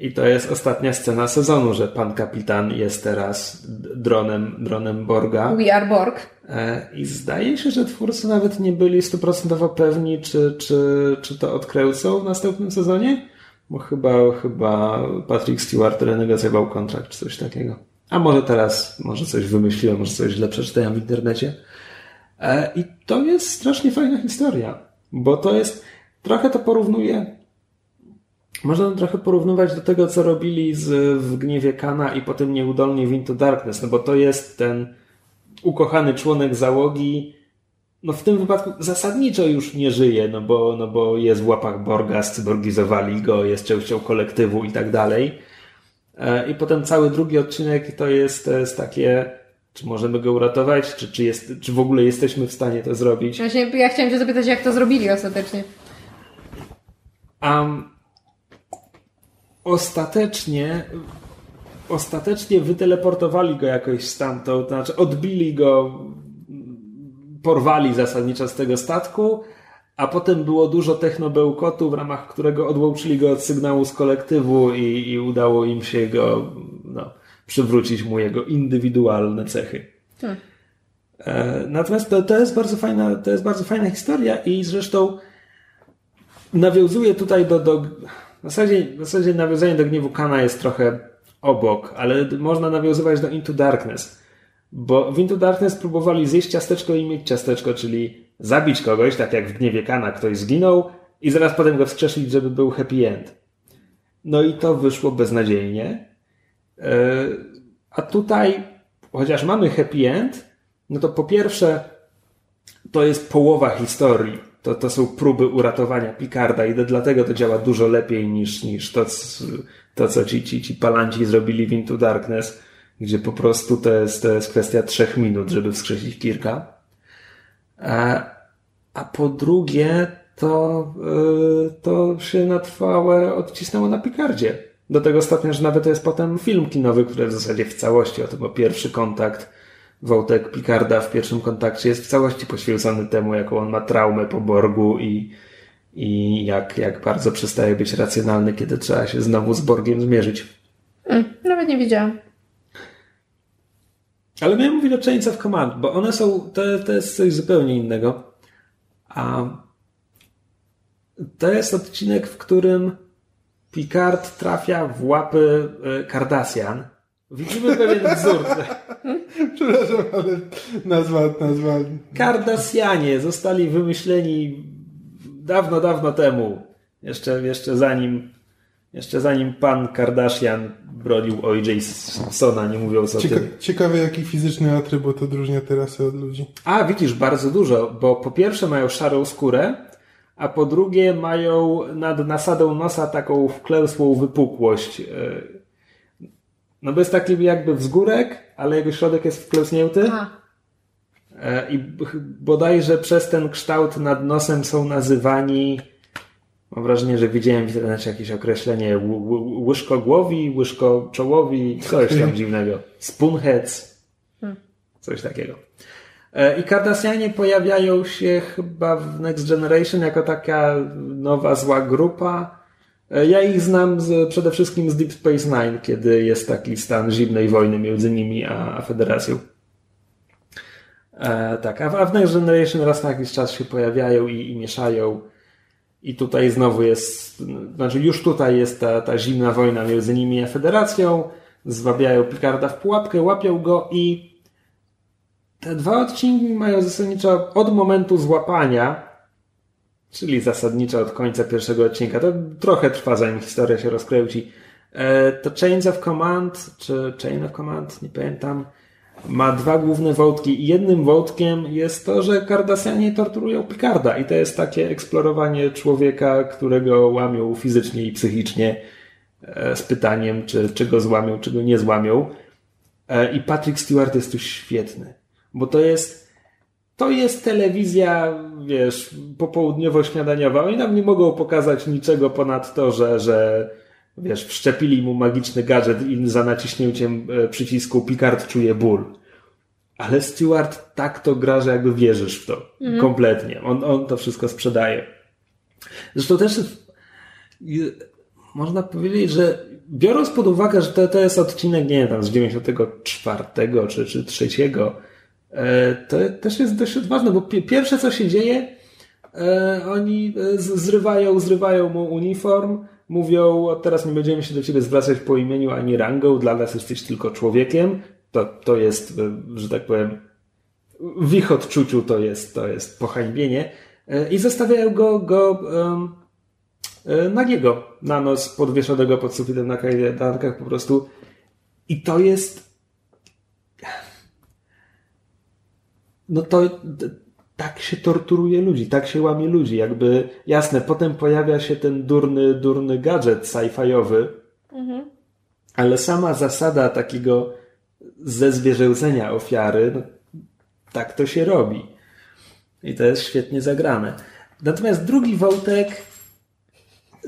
I to jest ostatnia scena sezonu, że pan kapitan jest teraz dronem, dronem Borga. We are Borg. E, I zdaje się, że twórcy nawet nie byli stuprocentowo pewni, czy, czy, czy to odkręcą w następnym sezonie, bo chyba, chyba Patrick Stewart renegocjował kontrakt, czy coś takiego. A może teraz, może coś wymyśliłem, może coś źle przeczytałem w internecie. E, I to jest strasznie fajna historia, bo to jest, trochę to porównuje można trochę porównywać do tego, co robili z, w Gniewie Kana i potem nieudolnie w Into Darkness, no bo to jest ten ukochany członek załogi, no w tym wypadku zasadniczo już nie żyje, no bo, no bo jest w łapach Borga, scyborgizowali go, jest częścią kolektywu i tak dalej. E, I potem cały drugi odcinek to jest, to jest takie, czy możemy go uratować, czy, czy, jest, czy w ogóle jesteśmy w stanie to zrobić. Właśnie ja chciałem cię zapytać, jak to zrobili ostatecznie. Um, ostatecznie ostatecznie wyteleportowali go jakoś stamtąd, to znaczy odbili go, porwali zasadniczo z tego statku, a potem było dużo technobełkotu, w ramach którego odłączyli go od sygnału z kolektywu i, i udało im się go no, przywrócić mu jego indywidualne cechy. Hmm. Natomiast to, to, jest bardzo fajna, to jest bardzo fajna historia i zresztą nawiązuje tutaj do, do w zasadzie, w zasadzie nawiązanie do gniewu Kana jest trochę obok, ale można nawiązywać do Into Darkness. Bo w Into Darkness próbowali zjeść ciasteczko i mieć ciasteczko, czyli zabić kogoś, tak jak w gniewie Kana ktoś zginął i zaraz potem go wskrzeszyć, żeby był happy end. No i to wyszło beznadziejnie. E, a tutaj, chociaż mamy happy end, no to po pierwsze, to jest połowa historii to, to są próby uratowania Picarda i dlatego to działa dużo lepiej niż, niż to, to co ci, ci, ci palanci zrobili w Into Darkness, gdzie po prostu to jest, to jest kwestia trzech minut, żeby wskrzesić Kirka. A, a po drugie, to, yy, to się na trwałe odcisnęło na Picardzie. Do tego stopnia, że nawet to jest potem film kinowy, który w zasadzie w całości o tym, o pierwszy kontakt wątek Picarda w pierwszym kontakcie jest w całości poświęcony temu, jaką on ma traumę po Borgu i, i jak, jak bardzo przestaje być racjonalny, kiedy trzeba się znowu z Borgiem zmierzyć. Mm, nawet nie wiedziałam. Ale miałem mówić o Chains of Command, bo one są, to, to jest coś zupełnie innego. A to jest odcinek, w którym Picard trafia w łapy Cardassian Widzimy pewien wzór. Przepraszam, ale nazwa, nazwa... Kardasjanie zostali wymyśleni dawno, dawno temu. Jeszcze, jeszcze zanim jeszcze zanim pan Kardashian bronił O.J. Simpsona, nie mówiąc o Cieka tym. Ciekawe, jaki fizyczny atrybut odróżnia teraz od ludzi. A, widzisz, bardzo dużo, bo po pierwsze mają szarą skórę, a po drugie mają nad nasadą nosa taką wklęsłą wypukłość. E, no bo jest taki jakby wzgórek, ale jego środek jest wklęsnięty. E, I bodajże przez ten kształt nad nosem są nazywani Mam wrażenie, że widziałem w internecie jakieś określenie łyżkogłowi, łyżkoczołowi, coś tam dziwnego. Spoonheads. Hmm. Coś takiego. E, I Kardashianie pojawiają się chyba w Next Generation jako taka nowa zła grupa ja ich znam z, przede wszystkim z Deep Space Nine, kiedy jest taki stan zimnej wojny między nimi a, a Federacją. E, tak, a, a w Next Generation raz na jakiś czas się pojawiają i, i mieszają. I tutaj znowu jest, znaczy już tutaj jest ta, ta zimna wojna między nimi a Federacją. Zwabiają Picarda w pułapkę, łapią go i te dwa odcinki mają zasadniczo od momentu złapania, czyli zasadniczo od końca pierwszego odcinka. To trochę trwa, zanim historia się rozkręci. E, to Chains of Command, czy Chain of Command, nie pamiętam, ma dwa główne wątki jednym wątkiem jest to, że Cardassianie torturują Picarda i to jest takie eksplorowanie człowieka, którego łamią fizycznie i psychicznie e, z pytaniem, czy, czy go złamią, czy go nie złamią. E, I Patrick Stewart jest tu świetny, bo to jest to jest telewizja, wiesz, popołudniowo-śniadaniowa. Oni nam nie mogą pokazać niczego ponad to, że, że wiesz, wszczepili mu magiczny gadżet i za naciśnięciem e, przycisku Picard czuje ból. Ale Stewart tak to gra, że jakby wierzysz w to. Mhm. Kompletnie. On, on to wszystko sprzedaje. Zresztą też można powiedzieć, że biorąc pod uwagę, że to, to jest odcinek, nie wiem, tam z 94 czy, czy 3, e, to też jest dość ważne, bo pierwsze co się dzieje, e, oni zrywają, zrywają mu uniform, mówią, teraz nie będziemy się do ciebie zwracać po imieniu ani rangą, dla nas jesteś tylko człowiekiem. To, to jest, e, że tak powiem, w ich odczuciu to jest, to jest pohańbienie. E, I zostawiają go, go um, nagiego na nos, podwieszonego pod sufitem na kajdankach po prostu. I to jest no to tak się torturuje ludzi, tak się łamie ludzi. Jakby, jasne, potem pojawia się ten durny, durny gadżet sci-fiowy, mhm. ale sama zasada takiego zezwierzęcenia ofiary, no, tak to się robi. I to jest świetnie zagrane. Natomiast drugi wątek,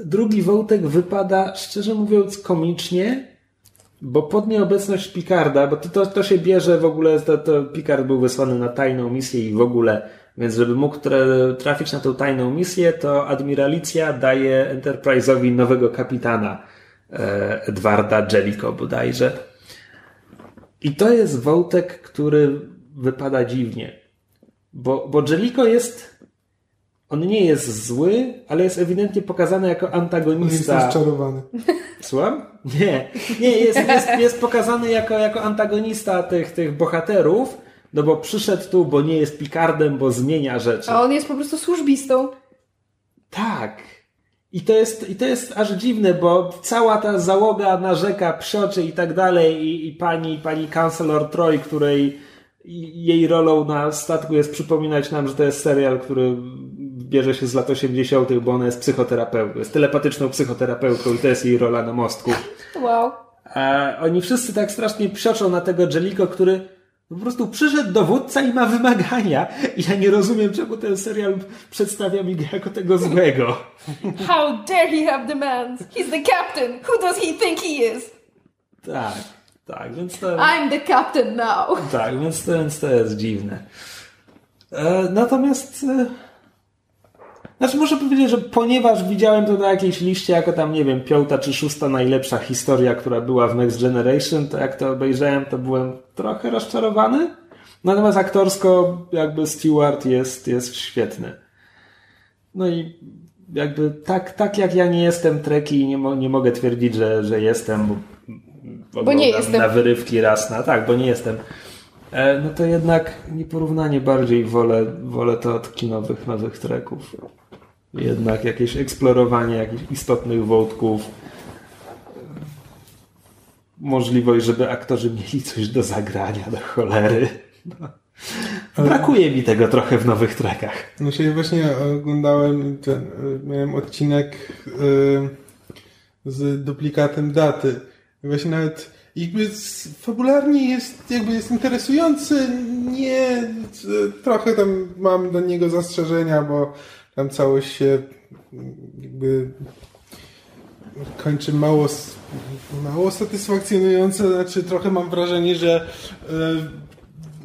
drugi wątek wypada, szczerze mówiąc, komicznie, bo pod nieobecność Picarda, bo to, to, to się bierze w ogóle, to, to Picard był wysłany na tajną misję i w ogóle więc żeby mógł trafić na tę tajną misję, to admiralicja daje Enterprise'owi nowego kapitana e, Edwarda Jellico bodajże. I to jest wątek, który wypada dziwnie. Bo, bo Jellico jest on nie jest zły, ale jest ewidentnie pokazany jako antagonista. On jest rozczarowany. Słucham? Nie. Nie, jest, jest, jest pokazany jako, jako antagonista tych, tych bohaterów, no bo przyszedł tu, bo nie jest Picardem, bo zmienia rzeczy. A on jest po prostu służbistą. Tak. I to jest, i to jest aż dziwne, bo cała ta załoga narzeka, psioczy i tak dalej i, i pani, pani Chancellor Troy, której jej rolą na statku jest przypominać nam, że to jest serial, który bierze się z lat 80., bo ona jest psychoterapeutką, jest telepatyczną psychoterapeutką i to jest jej rola na mostku. Wow. A oni wszyscy tak strasznie psioczą na tego Jellico, który po prostu przyszedł dowódca i ma wymagania. I ja nie rozumiem, czemu ten serial przedstawia mi jako tego złego. How dare he have demands? He's the captain. Who does he think he is? Tak, tak, więc to... I'm the captain now. Tak, więc to, więc to jest dziwne. E, natomiast... E, znaczy muszę powiedzieć, że ponieważ widziałem to na jakiejś liście jako tam, nie wiem, piąta czy szósta najlepsza historia, która była w Next Generation, to jak to obejrzałem, to byłem trochę rozczarowany. Natomiast aktorsko jakby Stewart jest, jest świetny. No i jakby tak, tak jak ja nie jestem treki i nie, mo nie mogę twierdzić, że, że jestem, bo, bo nie jestem. na wyrywki raz na tak, bo nie jestem. E, no to jednak nieporównanie bardziej wolę, wolę to od kinowych nowych treków jednak jakieś eksplorowanie jakichś istotnych wątków, możliwość, żeby aktorzy mieli coś do zagrania, do cholery. No. Brakuje mi tego trochę w nowych trekach. No się właśnie oglądałem, ten, miałem odcinek yy, z duplikatem daty. Właśnie nawet jakby fabularnie jest, jakby jest interesujący, nie, trochę tam mam do niego zastrzeżenia, bo tam całość się jakby kończy mało, mało satysfakcjonująco, znaczy trochę mam wrażenie, że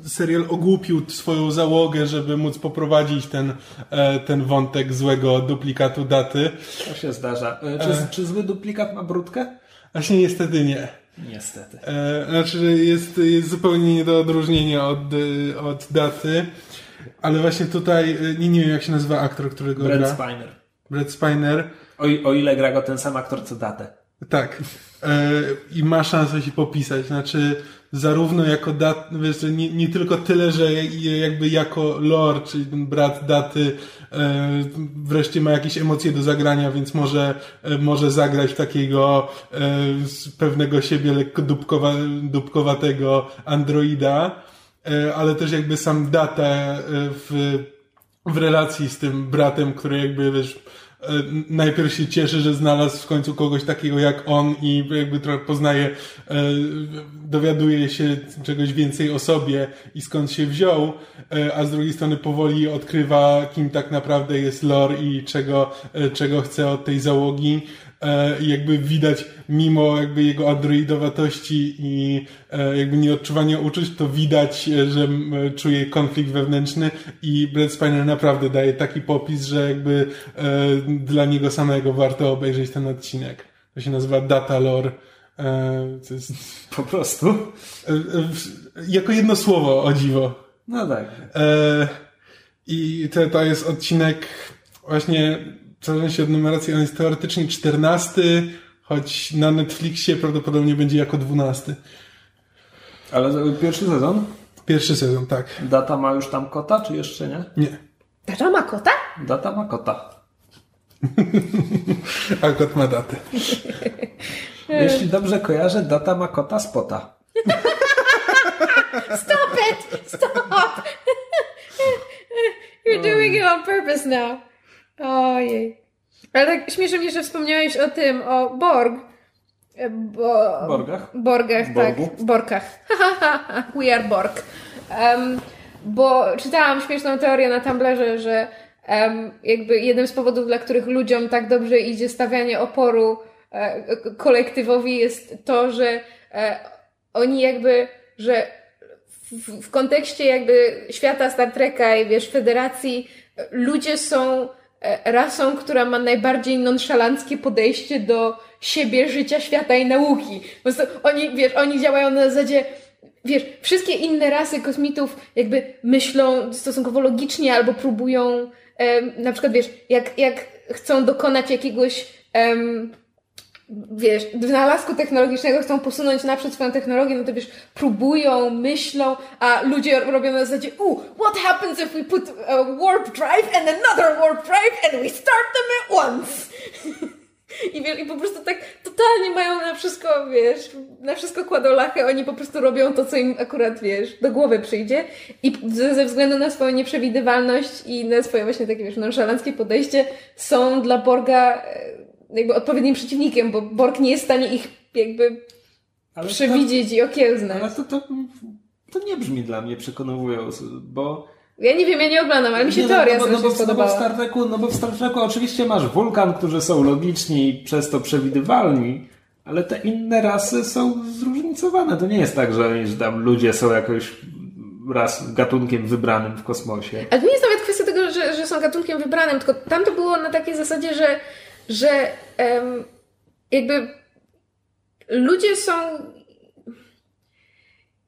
serial ogłupił swoją załogę, żeby móc poprowadzić ten, e, ten wątek złego duplikatu daty. To się zdarza. E, Czy, czy zły duplikat ma brudkę? Właśnie niestety nie. Niestety. E, znaczy, jest, jest zupełnie nie do odróżnienia od, e, od daty. Ale właśnie tutaj, e, nie, nie wiem jak się nazywa aktor, którego Brent gra. Spiner. Brad Spiner. O, o ile gra go ten sam aktor co datę. Tak. E, I ma szansę się popisać. Znaczy, zarówno jako dat, wiesz, nie, nie tylko tyle, że jakby jako lore, czyli ten brat daty, e, wreszcie ma jakieś emocje do zagrania, więc może, e, może zagrać takiego e, pewnego siebie lekko dupkowa, dupkowatego androida, ale też jakby sam data e, w, w relacji z tym bratem, który jakby wiesz, e, najpierw się cieszy, że znalazł w końcu kogoś takiego jak on i jakby trochę poznaje, e, dowiaduje się czegoś więcej o sobie i skąd się wziął, e, a z drugiej strony powoli odkrywa, kim tak naprawdę jest Lore i czego, e, czego chce od tej załogi. E, jakby widać, mimo jakby jego androidowatości i e, jakby nieodczuwania uczuć, to widać, e, że czuje konflikt wewnętrzny i Brad Spiner naprawdę daje taki popis, że jakby e, dla niego samego warto obejrzeć ten odcinek. To się nazywa Data Lore. E, to jest, Po prostu. e, jako jedno słowo, o dziwo. No tak. I to, to jest odcinek właśnie, w zależności od numeracji, on jest teoretycznie 14, choć na Netflixie prawdopodobnie będzie jako 12. Ale to pierwszy sezon? Pierwszy sezon, tak. Data ma już tam kota, czy jeszcze nie? Nie. Tata ma kota? Data ma kota. A kot ma datę. Jeśli dobrze kojarzę, data ma kota spota. Stop it! Stop! You're doing it on purpose now. Ojej. Ale tak śmieszy mnie, że wspomniałeś o tym, o Borg. Bo... Borgach? Borgach, Borgu? tak. Borkach. We are Borg. Um, bo czytałam śmieszną teorię na Tumblrze, że em, jakby jednym z powodów, dla których ludziom tak dobrze idzie stawianie oporu e, kolektywowi jest to, że e, oni jakby, że w, w kontekście jakby świata Star Treka i wiesz, federacji, ludzie są rasą, która ma najbardziej nonszalanckie podejście do siebie, życia, świata i nauki. Po prostu oni, wiesz, oni działają na zasadzie, wiesz, wszystkie inne rasy kosmitów jakby myślą stosunkowo logicznie albo próbują, em, na przykład, wiesz, jak, jak chcą dokonać jakiegoś em, wiesz, wynalazku technologicznego chcą posunąć naprzód swoją technologię, no to wiesz, próbują, myślą, a ludzie robią na zasadzie, u, what happens if we put a warp drive and another warp drive and we start them at once? I wiesz, i po prostu tak totalnie mają na wszystko, wiesz, na wszystko kładą lachę, oni po prostu robią to, co im akurat, wiesz, do głowy przyjdzie i ze, ze względu na swoją nieprzewidywalność i na swoje właśnie takie, wiesz, nonszalanckie podejście są dla Borga e, jakby odpowiednim przeciwnikiem, bo Borg nie jest w stanie ich jakby Ale przewidzieć i To, okiełznać. ale to, to, to nie brzmi dla mnie przekonująco, bo... Ja nie wiem, ja nie oglądam, ale mi się Nie, teoria no, bo- no, strasznie bo, no, bo w spodobała. Star Treku, no bo w Star Treku oczywiście masz wulkan, którzy są logiczni i przez to przewidywalni, ale te inne rasy są zróżnicowane. To nie jest tak, że, że tam ludzie są jakoś raz gatunkiem wybranym w kosmosie. Ale to nie jest nawet kwestia tego, że, że są gatunkiem wybranym, tylko tam to było na takiej zasadzie, że, że em, jakby ludzie są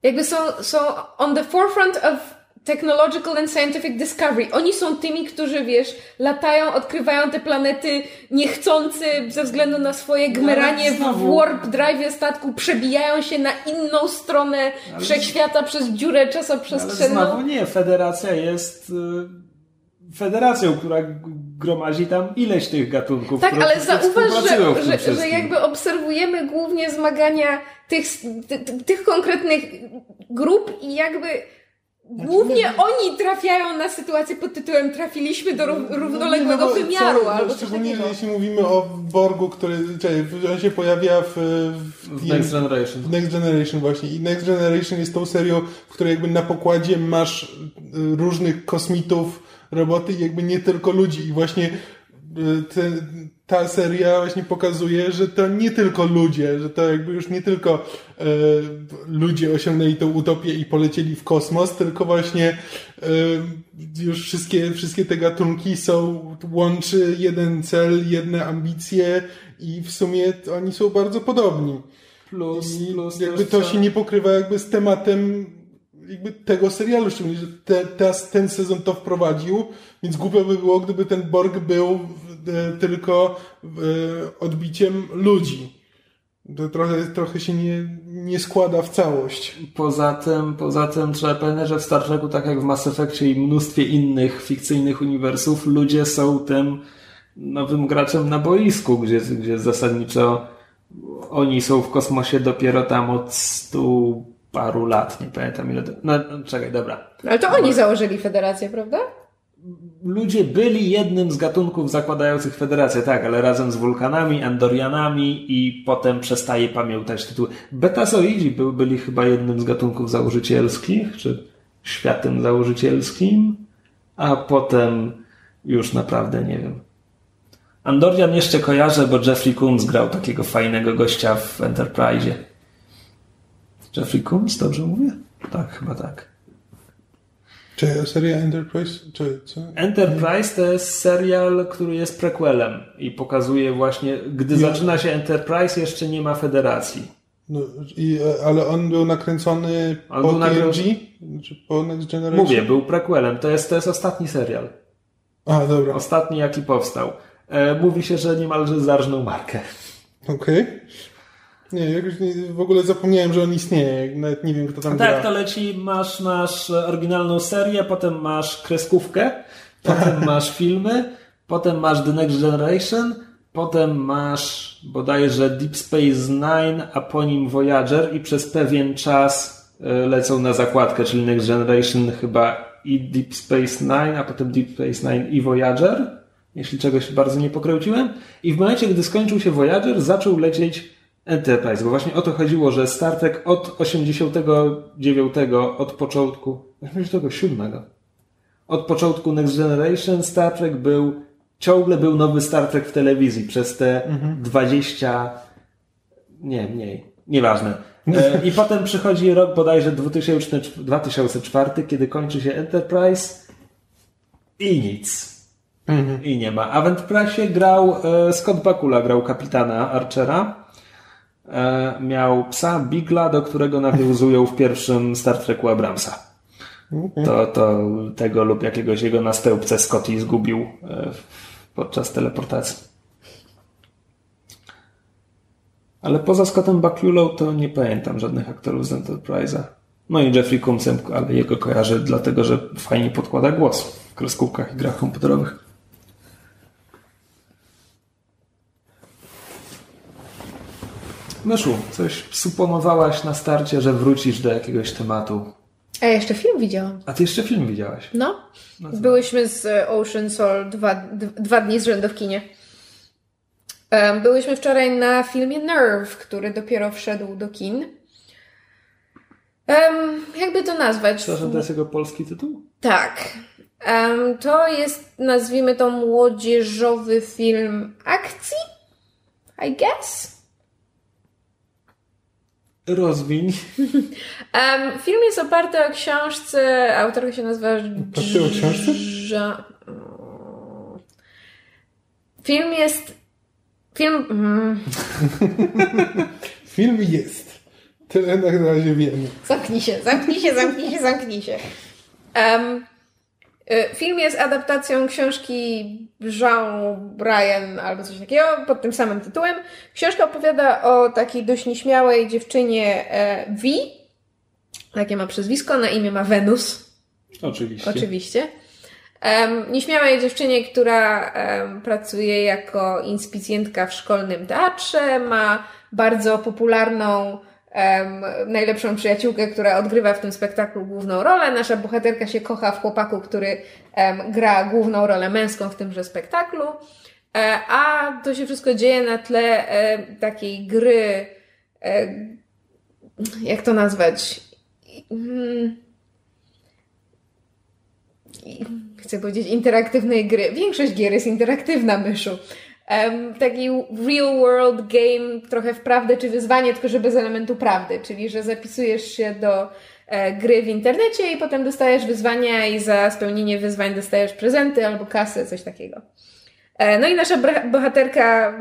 jakby są, są on the forefront of technological and scientific discovery. Oni są tymi, którzy, wiesz, latają, odkrywają te planety niechcący ze względu na swoje gmeranie w znowu- warp drive statku, przebijają się na inną stronę wszechświata przez dziurę Ale czasoprzestrzenną. znowu nie, federacja jest y, federacją, która gromadzi tam ileś tych gatunków. Tak, ale zauważ, że, że, że jakby obserwujemy głównie zmagania tych, ty, ty- tych konkretnych grup i jakby głównie oni trafiają na sytuację pod tytułem trafiliśmy do ró- równoległego No, bo wymiaru co- albo Szczególnie, takiego. jeśli mówimy o Borgu, który czekaj, on się pojawia w, w, W Next Generation. w Next Generation właśnie. I Next Generation jest tą serią, w której jakby na pokładzie masz y, różnych kosmitów, roboty i jakby nie tylko ludzi. I właśnie te, ta seria właśnie pokazuje, że to nie tylko ludzie, że to jakby już nie tylko e, ludzie osiągnęli tę utopię i polecieli w kosmos, tylko właśnie e, już wszystkie, wszystkie te gatunki są, łączy jeden cel, jedne ambicje i w sumie oni są bardzo podobni. Plus, I plus jakby to się nie pokrywa jakby z tematem jakby tego serialu, szczególnie, że te, teraz ten sezon to wprowadził, więc głupio by było, gdyby ten Borg był e, tylko e, odbiciem ludzi. To trochę, trochę się nie, nie składa w całość. Poza tym, poza tym trzeba pamiętać, że w Star Treku, tak jak w Mass Effectie i mnóstwie innych fikcyjnych uniwersów, ludzie są tym nowym graczem na boisku, gdzie, gdzie zasadniczo oni są w kosmosie dopiero tam od stu paru lat, nie pamiętam ile. No, no, czekaj, dobra. Ale to oni założyli federację, prawda? Ludzie byli jednym z gatunków zakładających federację, tak, ale razem z wulkanami, Andorianami i potem przestaje pamiętać tytuły. Betazoidzi był, byli chyba jednym z gatunków założycielskich, czy światem założycielskim, a potem już naprawdę nie wiem. Andorian jeszcze kojarzę, bo Jeffrey Combs grał takiego fajnego gościa w Enterprise. Jeffrey Combs, dobrze mówię? Tak, chyba tak. Czy seria Enterprise? Czy co? Enterprise to jest serial, który jest prequelem i pokazuje właśnie, gdy Ja- zaczyna się Enterprise, jeszcze nie ma federacji. No, i, e, ale on był nakręcony On po był TNG? Czy po Next Generation? Mówię, był prequelem. To jest, to jest ostatni serial. A, dobra. Ostatni, jaki powstał. E, mówi się, że niemalże zarżnął markę. Okej. Nie, jakoś nie, w ogóle zapomniałem, że on istnieje. Nawet nie wiem, kto tam Tak, gra. to leci, masz, masz oryginalną serię, potem masz kreskówkę, potem masz filmy, potem masz The Next Generation, potem masz bodajże Deep Space Nine, a po nim Voyager i przez pewien czas e, lecą na zakładkę, czyli Next Generation chyba i Deep Space Nine, a potem Deep Space Nine i Voyager, jeśli czegoś bardzo nie pokręciłem. I w momencie, gdy skończył się Voyager, zaczął lecieć Enterprise, bo właśnie o to chodziło, że Star Trek od 89, od początku, 87, od początku Next Generation Star Trek był, ciągle był nowy Star Trek w telewizji przez te 20, nie, mniej, nieważne. E, I potem przychodzi rok bodajże 2000, 2004, kiedy kończy się Enterprise i nic. I nie ma. A w Enterprise grał e, Scott Bakula, grał kapitana Archera. E, miał psa Bigla, do którego nawiązują w pierwszym Star Treku Abramsa. To, to tego lub jakiegoś jego następcę Scotty zgubił e, podczas teleportacji. Ale poza Scottem Bakulą to nie pamiętam żadnych aktorów z Enterprise'a. No i Jeffrey Combsem, ale jego kojarzę dlatego, że fajnie podkłada głos w kreskówkach i grach komputerowych. Myszu, coś suponowałaś na starcie, że wrócisz do jakiegoś tematu. A ja jeszcze film widziałam. A ty jeszcze film widziałaś. No. Byłyśmy z e, Ocean Soul dwa, dwa dni z rzędu w kinie. Byłyśmy wczoraj na filmie Nerve, który dopiero wszedł do kin. Em, jakby to nazwać? Przepraszam, to jest jego polski tytuł? Tak. Em, to jest, nazwijmy to, młodzieżowy film akcji? I guess? Rozwiń. Em, film jest oparty o książce, autorka się nazywa... Oparty o książce? Ża- Film jest... Film... Mm, Film jest. Tyle na razie wiemy. zamknij się, zamknij się, zamknij się, zamknij się. Y, film jest adaptacją książki Jean Brian albo coś takiego pod tym samym tytułem. Książka opowiada o takiej dość nieśmiałej dziewczynie e, V. Takie ma przezwisko, na imię ma Wenus. Oczywiście. Oczywiście. Um, nieśmiałej dziewczynie, która em, pracuje jako inspicjentka w szkolnym teatrze, ma bardzo popularną, em, najlepszą przyjaciółkę, która odgrywa w tym spektaklu główną rolę. Nasza bohaterka się kocha w chłopaku, który em, gra główną rolę męską w tymże spektaklu. E, a to się wszystko dzieje na tle e, takiej gry, e, jak to nazwać? Mm, chcę powiedzieć, interaktywnej gry. Większość gier jest interaktywna, myszu. Um, taki real world game, trochę w prawdę czy wyzwanie, tylko że bez elementu prawdy, czyli że zapisujesz się do e, gry w internecie i potem dostajesz wyzwania i za spełnienie wyzwań dostajesz prezenty albo kasę, coś takiego. E, no i nasza bohaterka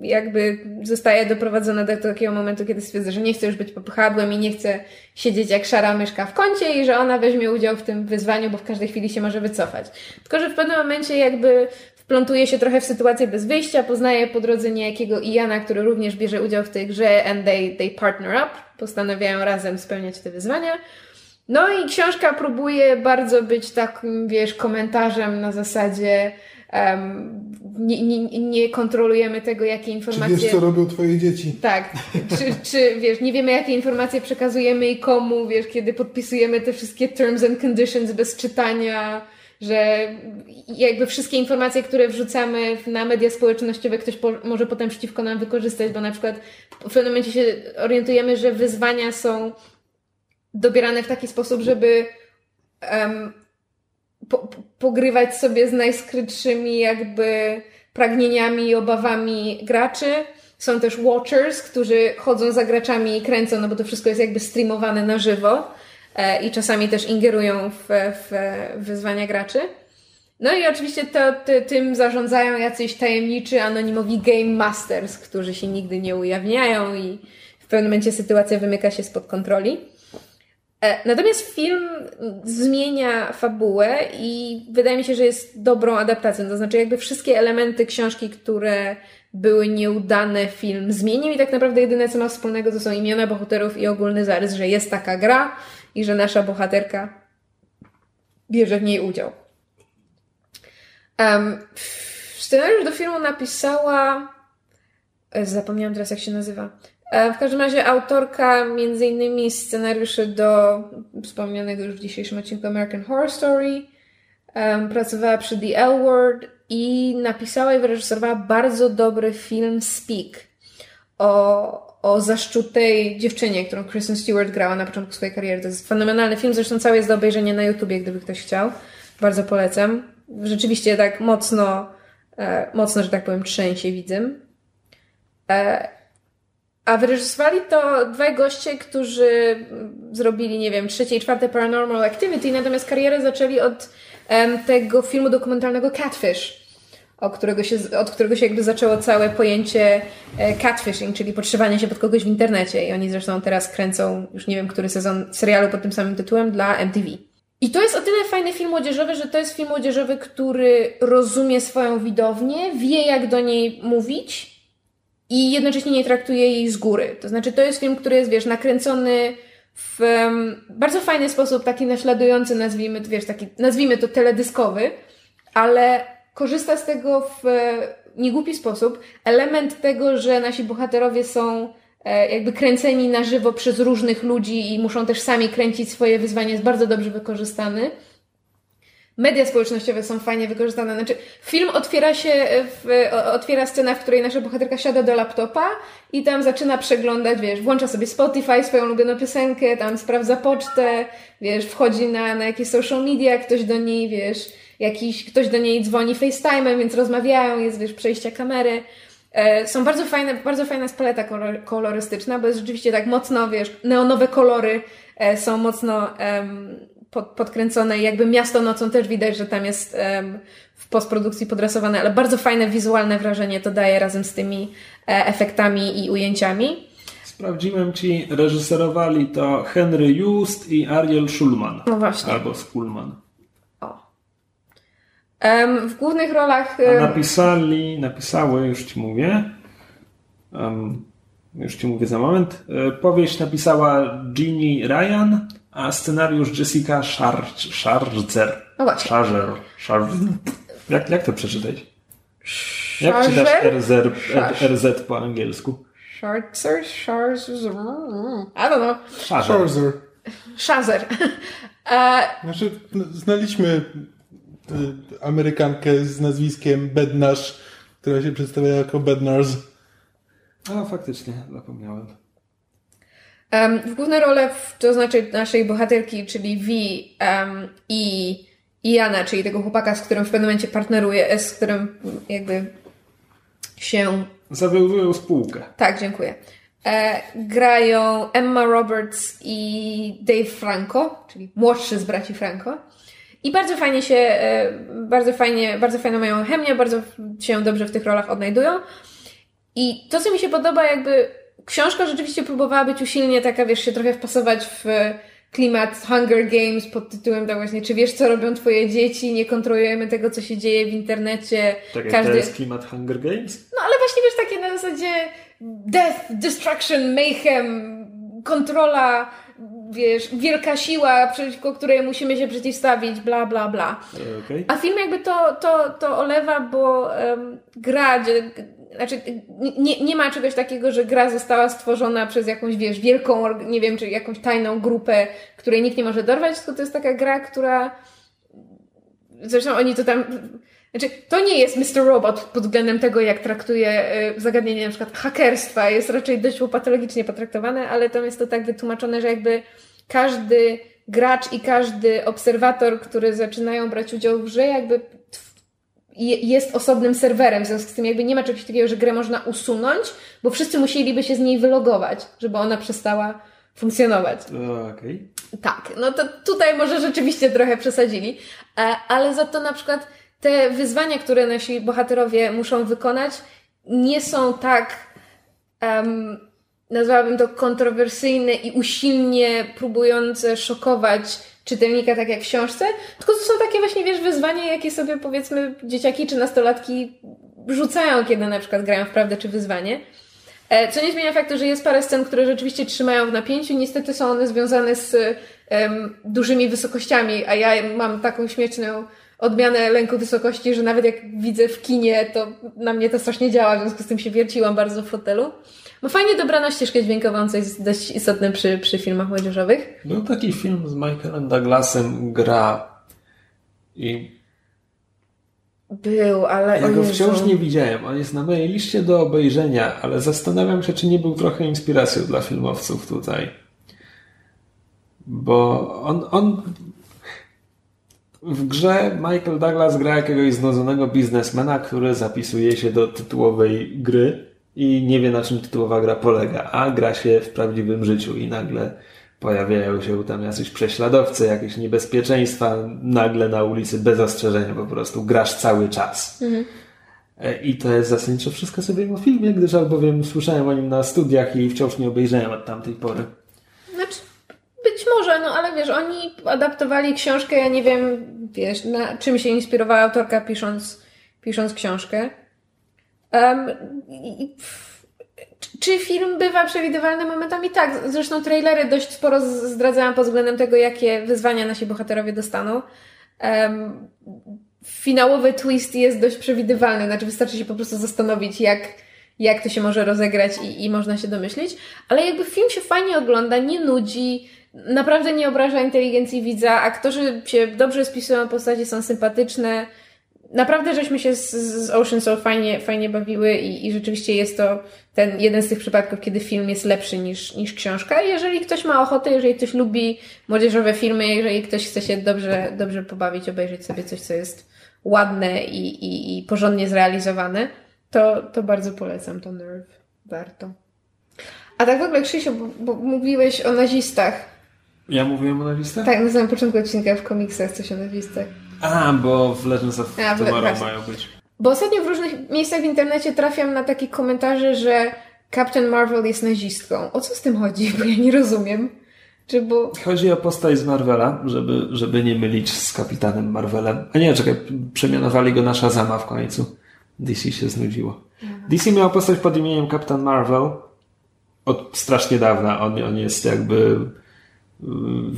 jakby zostaje doprowadzona do takiego momentu, kiedy stwierdza, że nie chce już być popychadłem i nie chce siedzieć jak szara myszka w kącie i że ona weźmie udział w tym wyzwaniu, bo w każdej chwili się może wycofać. Tylko, że w pewnym momencie jakby wplątuje się trochę w sytuację bez wyjścia, poznaje po drodze niejakiego Iana, który również bierze udział w tej grze and they, they partner up, postanawiają razem spełniać te wyzwania. No i książka próbuje bardzo być takim, wiesz, komentarzem na zasadzie um, nie, nie, nie, kontrolujemy tego, jakie informacje... Czy wiesz, co robią twoje dzieci? Tak. Czy, czy, wiesz, nie wiemy, jakie informacje przekazujemy i komu, wiesz, kiedy podpisujemy te wszystkie terms and conditions bez czytania, że jakby wszystkie informacje, które wrzucamy na media społecznościowe, ktoś po, może potem przeciwko nam wykorzystać, bo na przykład w pewnym momencie się orientujemy, że wyzwania są dobierane w taki sposób, żeby um, po, pogrywać sobie z najskrytszymi jakby pragnieniami i obawami graczy. Są też watchers, którzy chodzą za graczami i kręcą, no bo to wszystko jest jakby streamowane na żywo i czasami też ingerują w, w wyzwania graczy. No i oczywiście to, ty, tym zarządzają jacyś tajemniczy, anonimowi game masters, którzy się nigdy nie ujawniają i w pewnym momencie sytuacja wymyka się spod kontroli. E, natomiast film zmienia fabułę i wydaje mi się, że jest dobrą adaptacją. To znaczy, jakby wszystkie elementy książki, które były nieudane, film zmienił i tak naprawdę jedyne, co ma wspólnego, to są imiona bohaterów i ogólny zarys, że jest taka gra i że nasza bohaterka bierze w niej udział. Um, scenariusz do filmu napisała. E, zapomniałam teraz, jak się nazywa. E, w każdym razie autorka między innymi scenariuszy do wspomnianego już w dzisiejszym odcinku American Horror Story. Um, pracowała przy The L Word i napisała i wyreżyserowała bardzo dobry film Speak o, o zaszczutej dziewczynie, którą Kristen Stewart grała na początku swojej kariery. To jest fenomenalny film, zresztą cały jest do obejrzenia na YouTubie, gdyby ktoś chciał. Bardzo polecam. Rzeczywiście tak mocno, e, mocno, że tak powiem, trzęsie widzem. E, a wyreżyserowali to dwaj goście, którzy zrobili, nie wiem, trzecie i czwarte Paranormal Activity, natomiast karierę zaczęli od tego filmu dokumentalnego Catfish, od którego, się, od którego się jakby zaczęło całe pojęcie e, catfishing, czyli podszywanie się pod kogoś w internecie. I oni zresztą teraz kręcą, już nie wiem, który sezon serialu pod tym samym tytułem dla MTV. I to jest o tyle fajny film młodzieżowy, że to jest film młodzieżowy, który rozumie swoją widownię, wie jak do niej mówić, i jednocześnie nie traktuje jej z góry. To znaczy, to jest film, który jest, wiesz, nakręcony w um, bardzo fajny sposób, taki naśladujący, nazwijmy wiesz, taki, nazwijmy to teledyskowy, ale korzysta z tego w e, niegłupi sposób. Element tego, że nasi bohaterowie są e, jakby kręceni na żywo przez różnych ludzi i muszą też sami kręcić swoje wyzwanie, jest bardzo dobrze wykorzystany media społecznościowe są fajnie wykorzystane. Znaczy, film otwiera się, w, otwiera scena, w której nasza bohaterka siada do laptopa i tam zaczyna przeglądać, wiesz, włącza sobie Spotify, swoją ulubioną piosenkę, tam sprawdza pocztę, wiesz, wchodzi na, na jakieś social media, ktoś do niej, wiesz, jakiś, ktoś do niej dzwoni FaceTime'em, więc rozmawiają, jest, wiesz, przejścia kamery. E, są bardzo fajne, bardzo fajna jest paleta kolorystyczna, bo jest rzeczywiście tak mocno, wiesz, neonowe kolory e, są mocno pod, podkręcone i jakby miasto nocą też widać, że tam jest um, w postprodukcji podrasowane, ale bardzo fajne wizualne wrażenie to daje razem z tymi e, efektami i ujęciami. Sprawdziłem ci, reżyserowali to Henry Just i Ariel Schulman. No właśnie. Albo Schulman. Um, w głównych rolach... Um... A napisali, napisały, już ci mówię, um, już ci mówię za moment, e, powieść napisała Ginny Ryan, a scenariusz Jessica Scharzer. No właśnie. Scharzer. Scharzer. Jak, jak to przeczytać? Jak czytasz RZ, RZ po angielsku? Scharzer? Scharzer? I don't know. Scharzer. Scharzer. Znaczy, znaliśmy y, Amerykankę z nazwiskiem Bednarz, która się przedstawia jako Bednarz. A, faktycznie, zapomniałem. Um, w główne role, w, to znaczy naszej bohaterki, czyli V um, i Iana, czyli tego chłopaka, z którym w pewnym momencie partneruje, e, z którym jakby się Zawiązują spółkę. tak, dziękuję. E, grają Emma Roberts i Dave Franco, czyli młodszy z braci Franco. I bardzo fajnie się, e, bardzo fajnie, bardzo fajną mają chemię, bardzo się dobrze w tych rolach odnajdują. I to, co mi się podoba, jakby książka rzeczywiście próbowała być usilnie taka, wiesz, się trochę wpasować w klimat Hunger Games pod tytułem tak właśnie, czy wiesz, co robią twoje dzieci, nie kontrolujemy tego, co się dzieje w internecie. Tak jak to jest klimat Hunger Games? No ale właśnie wiesz, takie na zasadzie death, destruction, mayhem, kontrola, wiesz, wielka siła, przeciwko której musimy się przeciwstawić, bla, bla, bla. Okay. A film jakby to, to, to olewa, bo um, gra, znaczy nie, nie ma czegoś takiego, że gra została stworzona przez jakąś, wiesz, wielką, nie wiem, czy jakąś tajną grupę, której nikt nie może dorwać, tylko to jest taka gra, która zresztą oni to tam znaczy, to nie jest Mr. Robot pod względem tego, jak traktuje y, zagadnienie na przykład hakerstwa. Jest raczej dość patologicznie potraktowane, ale tam jest to tak wytłumaczone, że jakby każdy gracz i każdy obserwator, który zaczynają brać udział w grze, jakby jest osobnym serwerem, w związku z tym jakby nie ma czegoś takiego, że grę można usunąć, bo wszyscy musieliby się z niej wylogować, żeby ona przestała funkcjonować. Okay. Tak, no to tutaj może rzeczywiście trochę przesadzili, e, ale za to na przykład te wyzwania, które nasi bohaterowie muszą wykonać, nie są tak, um, nazwałabym to kontrowersyjne i usilnie próbujące szokować czytelnika, tak jak w książce, tylko to są takie właśnie, wiesz, wyzwania, jakie sobie powiedzmy dzieciaki czy nastolatki rzucają, kiedy na przykład grają w prawdę czy wyzwanie. E, co nie zmienia faktu, że jest parę scen, które rzeczywiście trzymają w napięciu. Niestety są one związane z um, dużymi wysokościami, a ja mam taką śmieszną odmianę lęku wysokości, że nawet jak widzę w kinie, to na mnie to strasznie działa, w związku z tym się wierciłam bardzo w fotelu. Ma fajnie dobrano ścieżkę dźwiękową, co jest dość istotne przy, przy filmach młodzieżowych. Był taki film z Michaelem Douglasem, Gra i był, ale. Ja go wciąż nie widziałem. On jest na mojej liście do obejrzenia, ale zastanawiam się, czy nie był trochę inspiracją dla filmowców tutaj. Bo on, on w grze Michael Douglas gra jakiegoś znudzonego biznesmena, który zapisuje się do tytułowej gry i nie wie na czym tytułowa gra polega, a gra się w prawdziwym życiu i nagle pojawiają się tam jacyś prześladowcy, jakieś niebezpieczeństwa, nagle na ulicy bez ostrzeżenia po prostu grasz cały czas. Mhm. E, I to jest zasadniczo wszystko sobie o filmie, gdyż albowiem słyszałem o nim na studiach i wciąż nie obejrzałem od tamtej pory. Być może, no ale wiesz, oni adaptowali książkę, ja nie wiem, wiesz, na czym się inspirowała autorka pisząc, pisząc książkę. Um, i, czy film bywa przewidywalny momentami? Tak. Zresztą trailery dość sporo zdradzałam pod względem tego, jakie wyzwania nasi bohaterowie dostaną. Um, finałowy twist jest dość przewidywalny, znaczy wystarczy się po prostu zastanowić, jak, jak to się może rozegrać i, i można się domyślić. Ale jakby film się fajnie ogląda, nie nudzi, naprawdę nie obraża inteligencji widza, aktorzy się dobrze spisują, postacie są sympatyczne. Naprawdę żeśmy się z, z Ocean Soul fajnie, fajnie bawiły i, i rzeczywiście jest to ten jeden z tych przypadków, kiedy film jest lepszy niż, niż książka. Jeżeli ktoś ma ochotę, jeżeli ktoś lubi młodzieżowe filmy, jeżeli ktoś chce się dobrze, dobrze pobawić, obejrzeć sobie coś, co jest ładne i, i, i porządnie zrealizowane, to, to bardzo polecam to Nerve. Warto. A tak w ogóle, Krzysiu, bo, bo mówiłeś o nazistach. Ja mówiłem o nazistach? Tak, na samym początku odcinka w komiksach coś o nazistach. A, bo w Legends of A, Tomorrow mają być. Bo ostatnio w różnych miejscach w internecie trafiam na takie komentarze, że Captain Marvel jest nazistką. O co z tym chodzi? Bo ja nie rozumiem. Czy bo... Chodzi o postać z Marvela, żeby, żeby nie mylić z Kapitanem Marvelem. A nie, czekaj, przemianowali go na Shazama w końcu. DC się znudziło. DC miał postać pod imieniem Kapitan Marvel od strasznie dawna. On, on jest jakby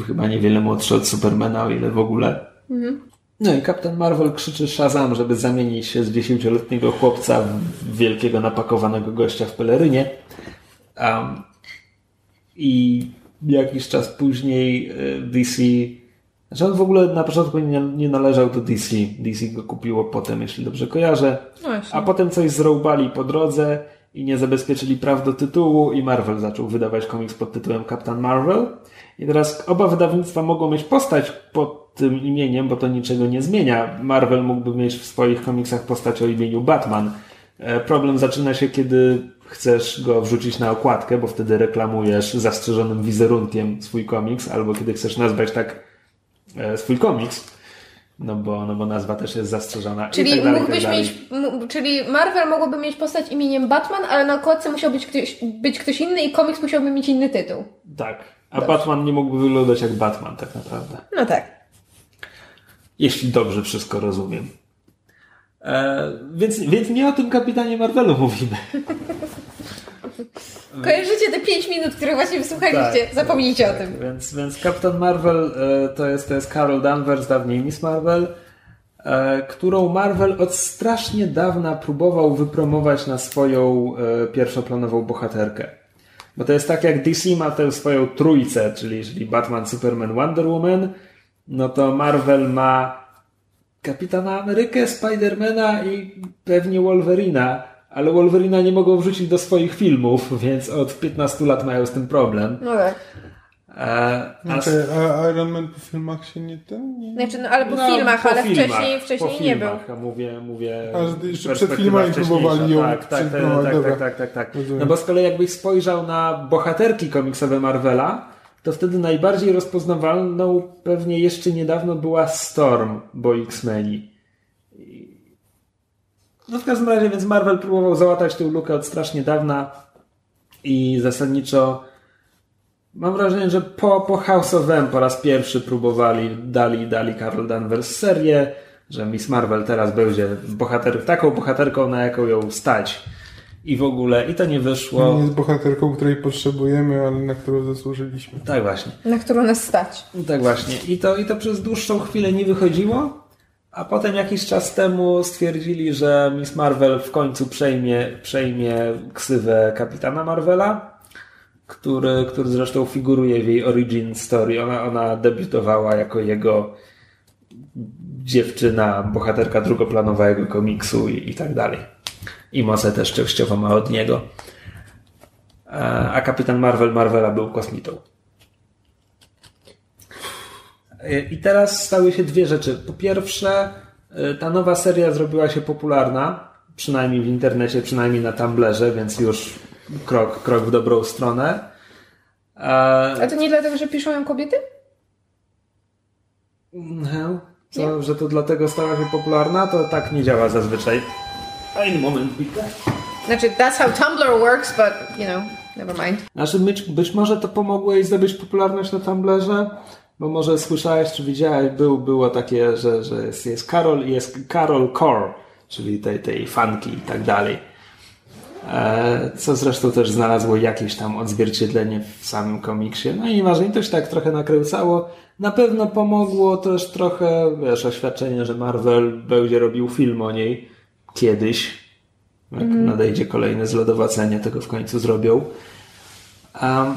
chyba niewiele młodszy od Supermana, o ile w ogóle. Mhm. No i Kapitan Marvel krzyczy Shazam, żeby zamienić się z dziesięcioletniego chłopca w wielkiego napakowanego gościa w pelerynie. Um, I jakiś czas później e, DC znaczy on w ogóle na początku nie, nie należał do DC. DC go kupiło potem, jeśli dobrze kojarzę. No a potem coś zrobali po drodze i nie zabezpieczyli praw do tytułu i Marvel zaczął wydawać komiks pod tytułem Captain Marvel. I teraz oba wydawnictwa mogą mieć postać pod tym imieniem, bo to niczego nie zmienia. Marvel mógłby mieć w swoich komiksach postać o imieniu Batman. E, problem zaczyna się, kiedy chcesz go wrzucić na okładkę, bo wtedy reklamujesz zastrzeżonym wizerunkiem swój komiks, albo kiedy chcesz nazwać tak e, swój komiks, no bo, no bo nazwa też jest zastrzeżona. Czyli tak dalej, mógłbyś tak mieć, czyli Marvel mogłoby mieć postać imieniem Batman, ale na okładce musiał być ktoś, być ktoś inny i komiks musiałby mieć inny tytuł. Tak. A Batman nie mógłby wyglądać jak Batman, tak naprawdę. No tak. Jeśli dobrze wszystko rozumiem. E, więc, więc nie o tym kapitanie Marvelu mówimy. Kojarzycie te 5 minut, które właśnie wysłuchaliście? Tak, Zapomnijcie tak, o tym. Więc, więc Kapitan Marvel e, to jest, to jest Carol Danvers, dawniej Miss Marvel, e, którą Marvel od strasznie dawna próbował wypromować na swoją e, pierwszoplanową bohaterkę. Bo to jest tak jak DC ma tę swoją trójcę, czyli, czyli Batman, Superman, Wonder Woman, no to Marvel ma Kapitana Amerykę, Spidermana i pewnie Wolverina, ale Wolverina nie mogą wrzucić do swoich filmów, więc od 15 lat mają z tym problem. No tak. E, a Znaczy, a Iron Man po filmach się nie ten? Nie... Znaczy, no, ale po no, filmach, po ale filmach, wcześniej, po wcześniej nie był. filmach, a mówię, mówię A, jeszcze przed filmami próbowali ją tak, tak, tak, przypromować, tak, tak, tak, tak, tak. No bo z kolei jakbyś spojrzał na bohaterki komiksowe Marvela, to wtedy najbardziej rozpoznawalną pewnie jeszcze niedawno była Storm, bo X-Meni. I- No w każdym razie, więc Marvel próbował załatać tę lukę od strasznie dawna i zasadniczo mam wrażenie, że po, po House of M po raz pierwszy próbowali, dali, dali Carol Danvers serię, że Miss Marvel teraz będzie bohater, taką bohaterką, na jaką ją stać. I w ogóle, i to nie wyszło. Nie jest bohaterką, której potrzebujemy, ale na którą zasłużyliśmy. Tak właśnie. Na którą nas stać. Tak właśnie. I to, I to przez dłuższą chwilę nie wychodziło, a potem jakiś czas temu stwierdzili, że Miss Marvel w końcu przejmie, przejmie ksywę kapitana Marvela, który, który zresztą figuruje w jej origin story. Ona, ona debiutowała jako jego dziewczyna, bohaterka drugoplanowa jego komiksu i, i tak dalej. I moce też częściowo ma od niego. A, a kapitan Marvel Marvela był kosmitą. I teraz stały się dwie rzeczy. Po pierwsze, y, ta nowa seria zrobiła się popularna, przynajmniej w internecie, przynajmniej na Tumblrze, więc już krok, krok w dobrą stronę. A, A to nie dlatego, że piszą ją kobiety? no, co, że to dlatego stała się popularna, to tak nie działa zazwyczaj. Fajny moment, Wika. Znaczy, that's how Tumblr works, but, you know, never mind. Znaczy, być, być może to pomogło jej zdobyć popularność na Tumblrze, bo może słyszałeś, czy widziałeś, był, było takie, że, że jest, jest Carol i jest Carol Core, czyli tej, tej fanki i tak dalej. E, Co zresztą też znalazło jakieś tam odzwierciedlenie w samym komiksie. No i nieważne, i to się tak trochę nakręcało. Na pewno pomogło też trochę, wiesz, oświadczenie, że Marvel będzie robił film o niej kiedyś. Jak nadejdzie kolejne zlodowacenie, tego w końcu zrobią. Um,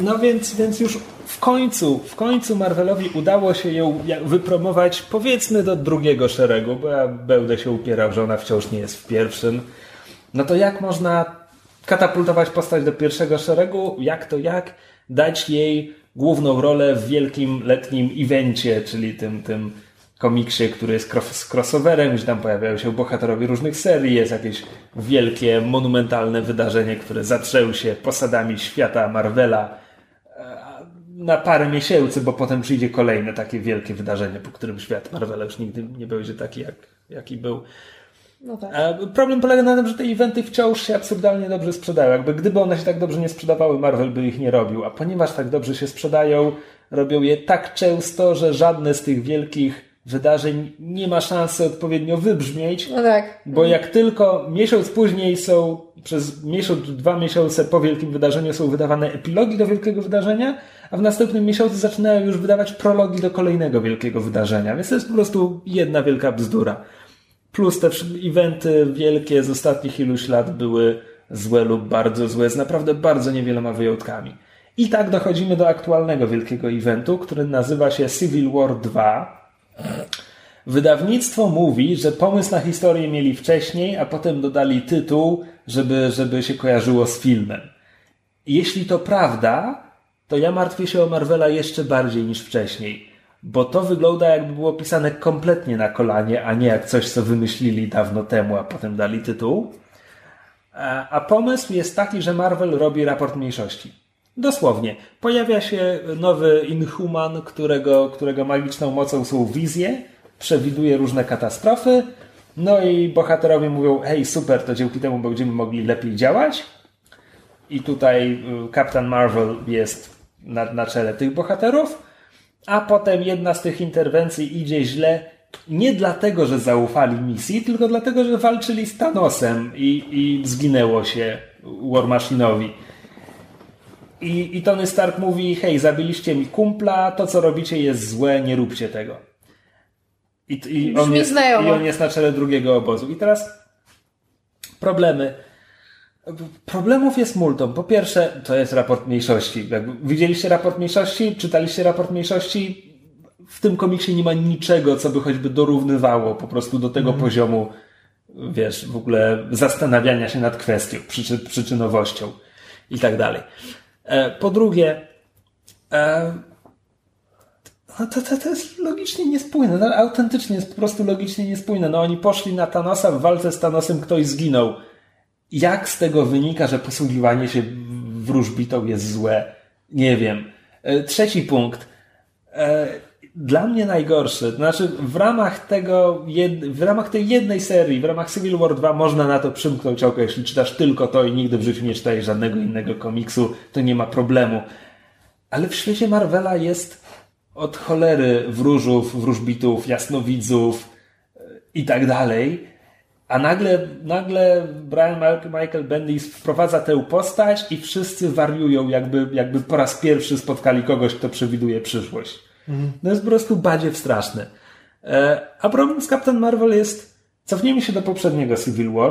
no więc, więc już w końcu, w końcu Marvelowi udało się ją wypromować powiedzmy do drugiego szeregu, bo ja będę się upierał, że ona wciąż nie jest w pierwszym. No to jak można katapultować postać do pierwszego szeregu? Jak to jak? Dać jej główną rolę w wielkim letnim evencie, czyli tym, tym komiksie, który jest z crossoverem, gdzie tam pojawiają się bohaterowie różnych serii, jest jakieś wielkie, monumentalne wydarzenie, które zatrzęły się posadami świata Marvela e, na parę miesięcy, bo potem przyjdzie kolejne takie wielkie wydarzenie, po którym świat Marvela już nigdy nie będzie taki, jak, jaki był. No tak. Problem polega na tym, że te eventy wciąż się absurdalnie dobrze sprzedają. Jakby gdyby one się tak dobrze nie sprzedawały, Marvel by ich nie robił. A ponieważ tak dobrze się sprzedają, robią je tak często, że żadne z tych wielkich wydarzeń nie ma szansy odpowiednio wybrzmieć. No tak. Bo jak tylko miesiąc później są, przez miesiąc, dwa miesiące po wielkim wydarzeniu są wydawane epilogi do wielkiego wydarzenia, a w następnym miesiącu zaczynają już wydawać prologi do kolejnego wielkiego wydarzenia. Więc to jest po prostu jedna wielka bzdura. Plus te eventy wielkie z ostatnich iluś lat były złe lub bardzo złe, z naprawdę bardzo niewieloma wyjątkami. I tak dochodzimy do aktualnego wielkiego eventu, który nazywa się Civil War 2. Wydawnictwo mówi, że pomysł na historię mieli wcześniej, a potem dodali tytuł, żeby, żeby się kojarzyło z filmem. Jeśli to prawda, to ja martwię się o Marvela jeszcze bardziej niż wcześniej. Bo to wygląda jakby było pisane kompletnie na kolanie, a nie jak coś, co wymyślili dawno temu, a potem dali tytuł. A, a pomysł jest taki, że Marvel robi raport mniejszości. Dosłownie. Pojawia się nowy Inhuman, którego, którego magiczną mocą są wizje, przewiduje różne katastrofy, no i bohaterowie mówią, hej super, to dzięki temu będziemy mogli lepiej działać. I tutaj Captain Marvel jest na, na czele tych bohaterów, a potem jedna z tych interwencji idzie źle nie dlatego, że zaufali misji, tylko dlatego, że walczyli z Thanosem i, i zginęło się War Machine'owi. I, I Tony Stark mówi, hej, zabiliście mi kumpla, to co robicie jest złe, nie róbcie tego. I, i, on, jest, I on jest na czele drugiego obozu. I teraz problemy. Problemów jest multum. Po pierwsze, to jest raport mniejszości. widzieliście raport mniejszości? Czytaliście raport mniejszości? W tym komiksie nie ma niczego, co by choćby dorównywało po prostu do tego mm. poziomu, wiesz, w ogóle zastanawiania się nad kwestią, przyczyn, przyczynowością i tak dalej. E, po drugie, e, no to, to, to jest logicznie niespójne. No, autentycznie jest po prostu logicznie niespójne. No oni poszli na Thanosa, w walce z Thanosem ktoś zginął. Jak z tego wynika, że posługiwanie się wróżbitą jest złe? Nie wiem. E, trzeci punkt. E, dla mnie najgorszy. Znaczy, w ramach tego, w ramach tej jednej serii, w ramach Civil War 2 można na to przymknąć oko. Jeśli czytasz tylko to i nigdy w życiu nie czytałeś żadnego innego komiksu, to nie ma problemu. Ale w świecie Marvela jest od cholery wróżów, wróżbitów, jasnowidzów e, i tak dalej. A nagle, nagle Brian Michael Bendis wprowadza tę postać i wszyscy wariują, jakby, jakby po raz pierwszy spotkali kogoś, kto przewiduje przyszłość. Mhm. No jest po prostu badziew straszny. E, a problem z Captain Marvel jest, cofnijmy się do poprzedniego Civil War,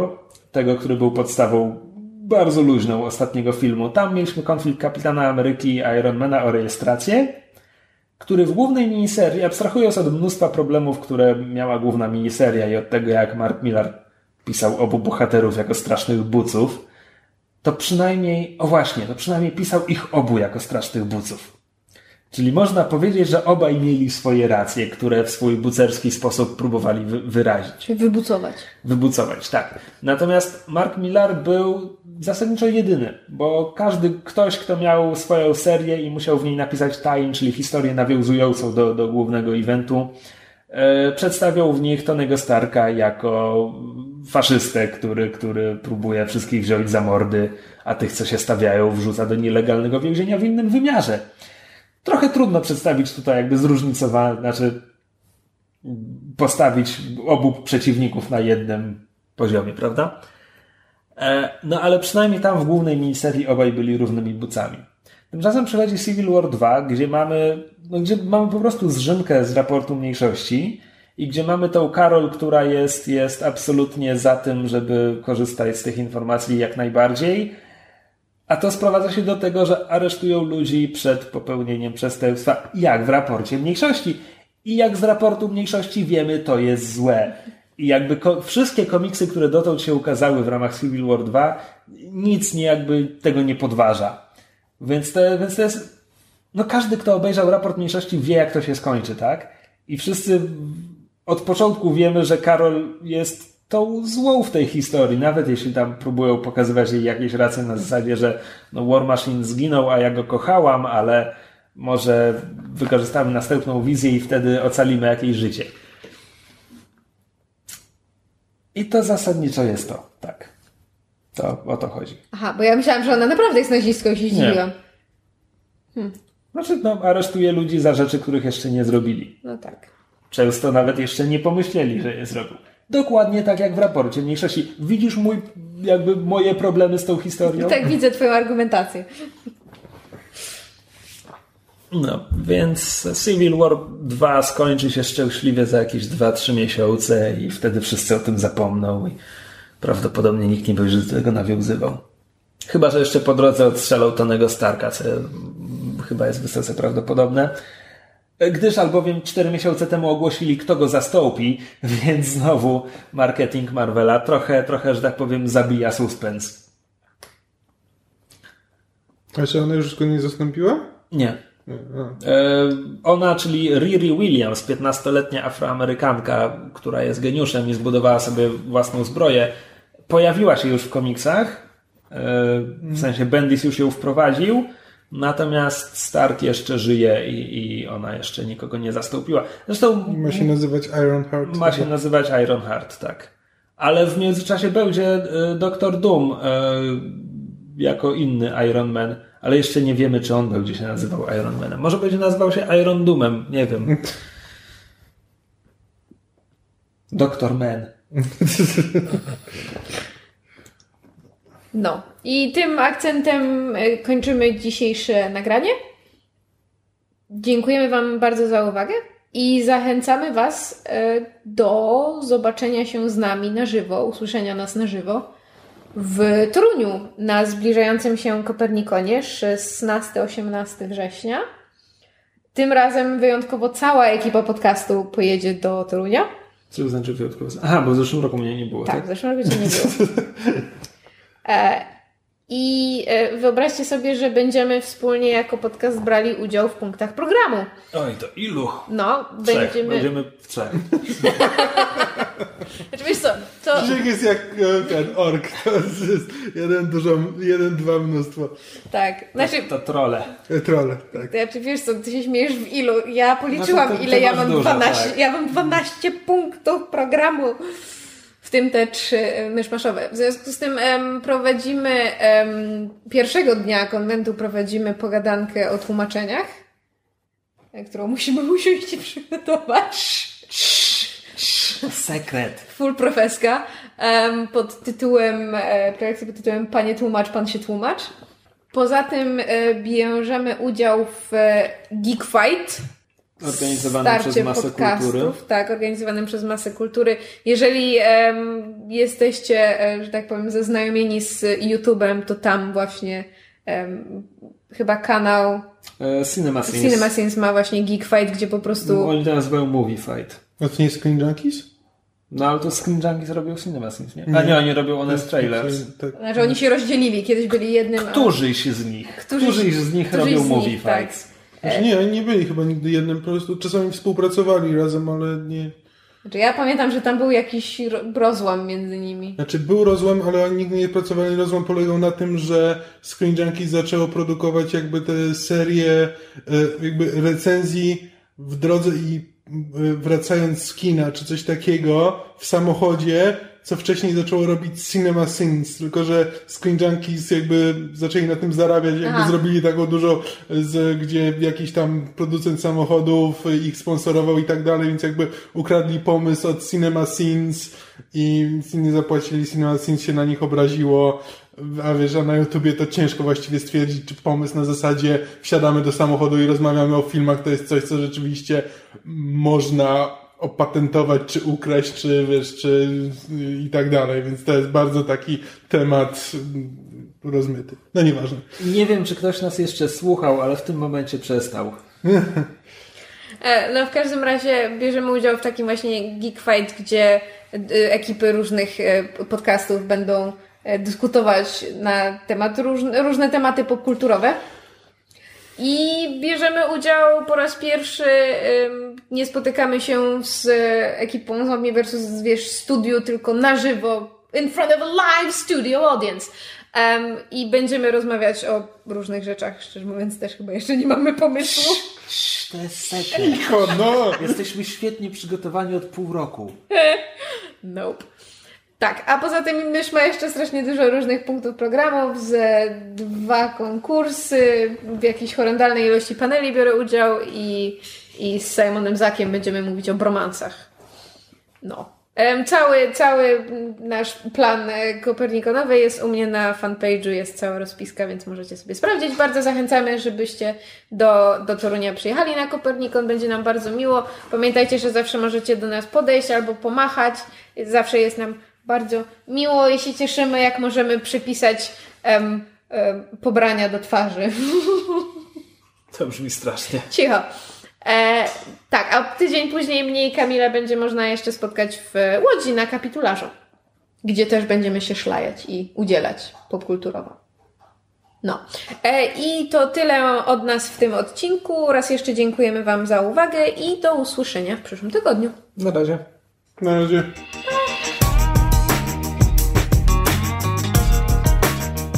tego, który był podstawą bardzo luźną ostatniego filmu. Tam mieliśmy konflikt Kapitana Ameryki i Ironmana o rejestrację który w głównej miniserii, abstrahując od mnóstwa problemów, które miała główna miniseria i od tego, jak Mark Millar pisał obu bohaterów jako strasznych buców, to przynajmniej, o właśnie, to przynajmniej pisał ich obu jako strasznych buców. Czyli można powiedzieć, że obaj mieli swoje racje, które w swój bucerski sposób próbowali wy wyrazić. Wybucować. Wybucować, tak. Natomiast Mark Millar był zasadniczo jedyny, bo każdy ktoś, kto miał swoją serię i musiał w niej napisać time, czyli historię nawiązującą do, do głównego eventu, e, przedstawiał w nich Tonego Starka jako faszystę, który, który próbuje wszystkich wziąć za mordy, a tych, co się stawiają, wrzuca do nielegalnego więzienia w innym wymiarze trochę trudno przedstawić tutaj jakby zróżnicowane, znaczy postawić obu przeciwników na jednym poziomie, prawda? E, no ale przynajmniej tam w głównej miniserii obaj byli równymi bucami. Tymczasem przychodzi Civil War 2, gdzie mamy, no, gdzie mamy po prostu zrzynkę z raportu mniejszości i gdzie mamy tą Karol, która jest, jest absolutnie za tym, żeby korzystać z tych informacji jak najbardziej, a to sprowadza się do tego, że aresztują ludzi przed popełnieniem przestępstwa, jak w raporcie mniejszości. I jak z raportu mniejszości wiemy, to jest złe. I jakby ko wszystkie komiksy, które dotąd się ukazały w ramach Civil War 2, nic nie jakby tego nie podważa. Więc to, więc to jest. No każdy, kto obejrzał raport mniejszości, wie, jak to się skończy, tak? I wszyscy od początku wiemy, że Karol jest tą złą w tej historii, nawet jeśli tam próbują pokazywać jej jakieś racje na zasadzie, że no War Machine zginął, a ja go kochałam, ale może wykorzystamy następną wizję i wtedy ocalimy jakieś życie. I to zasadniczo jest to, tak. To o to chodzi. Aha, bo ja myślałam, że ona naprawdę jest nazistką i się zdziwiłam. Hmm. Znaczy, no, aresztuje ludzi za rzeczy, których jeszcze nie zrobili. No tak. Często nawet jeszcze nie pomyśleli, że je zrobił. Dokładnie tak jak w raporcie mniejszości. Widzisz mój, jakby moje problemy z tą historią? Tak, widzę twoją argumentację. No, więc Civil War 2 skończy się szczęśliwie za jakieś 2-3 miesiące i wtedy wszyscy o tym zapomną i prawdopodobnie nikt nie będzie do tego nawiązywał. Chyba, że jeszcze po drodze odstrzelał Tonego Starka, co chyba jest wysoce prawdopodobne gdyż albowiem 4 miesiące temu ogłosili, kto go zastąpi, więc znowu marketing Marvela trochę, trochę, że tak powiem, zabija suspens. A czy ona już go nie zastąpiła? Nie. E, ona, czyli Riri Williams, 15-letnia afroamerykanka, która jest geniuszem i zbudowała sobie własną zbroję, pojawiła się już w komiksach. E, w sensie Bendis już ją wprowadził. Natomiast Stark jeszcze żyje i, i ona jeszcze nikogo nie zastąpiła. Zresztą Ma się nazywać Ironheart. ma się nazywać Ironheart, tak. Ale w międzyczasie będzie e, Doktor Doom e, jako inny Iron Man, ale jeszcze nie wiemy, czy on będzie się nazywał Iron Manem. Może będzie nazywał się Iron Doomem, nie wiem. Doktor Man. No. I tym akcentem e, kończymy dzisiejsze nagranie. Dziękujemy Wam bardzo za uwagę i zachęcamy Was e, do zobaczenia się z nami na żywo, usłyszenia nas na żywo w Toruniu na zbliżającym się Kopernikonie 16-18 września. Tym razem wyjątkowo cała ekipa podcastu pojedzie do Torunia. Co to znaczy wyjątkowo? Aha, bo w zeszłym roku mnie nie było, Tak, tak? w zeszłym roku cię nie było. E, I e, wyobraźcie sobie, że będziemy wspólnie jako podcast brali udział w punktach programu. Oj, to ilu? No, Trzech. będziemy... Będziemy w trzech. Znaczy, wiesz co, to... Krzysiek jest jak e, ten ork. To jest jeden dużo, jeden, dwa mnóstwo. Tak, znaczy... To trole. E, Trolle, tak. Znaczy, wiesz co, ty się śmiejesz w ilu? Ja policzyłam, No to- to ile ja masz mam dużo, 12. tak. Ja mam 12 punktów programu. Tym te trzy e, myszmaszowe. W związku z tym em, prowadzimy em, pierwszego dnia konwentu prowadzimy pogadankę o tłumaczeniach, e, którą musimy usiąść i przygotować. Sekret. Full profeska em, pod tytułem, e, projekcji pod tytułem Panie tłumacz, pan się tłumacz. Poza tym e, bierzemy udział w e, Geek Fight, Organizowany starcie przez masę podcastów, kultury. tak, organizowanym przez masę kultury. Jeżeli em, jesteście, że tak powiem, zaznajomieni z YouTube'em, to tam właśnie em, chyba kanał E, Cinema Sins. Cinema Sins ma właśnie Geek Fight, gdzie po prostu Oni to nazywają Movie Fight. A to nie jest Screen Junkies? No ale to Screen Junkies robią Cinema Sins, nie? A nie, oni robią Honest Trailers. Tak. znaczy oni się rozdzielili, kiedyś byli jednym, Którzyś z nich? Którzyś- Którzyś z nich którzyś robią z Movie nich, tak. Znaczy nie, oni nie byli chyba nigdy jednym, po prostu czasami współpracowali razem, ale nie... Znaczy ja pamiętam, że tam był jakiś ro- rozłam między nimi. Znaczy był rozłam, ale oni nigdy nie pracowali. Rozłam polegał na tym, że Screen Junkies zaczęło produkować jakby te serie e, jakby recenzji w drodze i e, wracając z kina, czy coś takiego w samochodzie, co wcześniej zaczęło robić Cinema Sins, tylko że Screen Junkies jakby zaczęli na tym zarabiać, jakby Aha. zrobili taką dużo, z, gdzie jakiś tam producent samochodów ich sponsorował i tak dalej, więc jakby ukradli pomysł od Cinema Sins i nie zapłacili, Cinema Sins się na nich obraziło, a wiesz, a na YouTubie to ciężko właściwie stwierdzić, czy pomysł na zasadzie wsiadamy do samochodu i rozmawiamy o filmach, to jest coś, co rzeczywiście można opatentować, czy ukraść, czy wiesz, czy i tak dalej, więc to jest bardzo taki temat mm, rozmyty. No nieważne. Nie wiem, czy ktoś nas jeszcze słuchał, ale w tym momencie przestał. E, No w każdym razie bierzemy udział w takim właśnie Geek Fight, gdzie e, ekipy różnych e, podcastów będą dyskutować na temat różne, różne tematy popkulturowe. I bierzemy udział po raz pierwszy, nie spotykamy się z ekipą Zombie vs. Wiesz, studiu, tylko na żywo, in front of a live studio audience. Em, I będziemy rozmawiać o różnych rzeczach, szczerze mówiąc też chyba jeszcze nie mamy pomysłu. Cii, To jest sekret. No! Jesteśmy świetnie przygotowani od pół roku. Nope. Tak, a poza tym Mysz ma jeszcze strasznie dużo różnych punktów programów, z dwa konkursy, w jakiejś horrendalnej ilości paneli biorę udział i, i z Simonem Zakiem będziemy mówić o bromansach. No. Cały, cały nasz plan e, kopernikonowy jest u mnie na fanpage'u, jest cała rozpiska, więc możecie sobie sprawdzić. Bardzo zachęcamy, żebyście do, do Torunia przyjechali na Kopernikon, będzie nam bardzo miło. Pamiętajcie, że zawsze możecie do nas podejść albo pomachać. Zawsze jest nam bardzo miło i się cieszymy, jak możemy przypisać em, em, pobrania do twarzy. To brzmi strasznie. Cicho. E, tak, a tydzień później mnie i Kamila będzie można jeszcze spotkać w Łodzi na kapitularzu, gdzie też będziemy się szlajać i udzielać popkulturowo. No. E, I to tyle od nas w tym odcinku. Raz jeszcze dziękujemy Wam za uwagę i do usłyszenia w przyszłym tygodniu. Na razie. Na razie.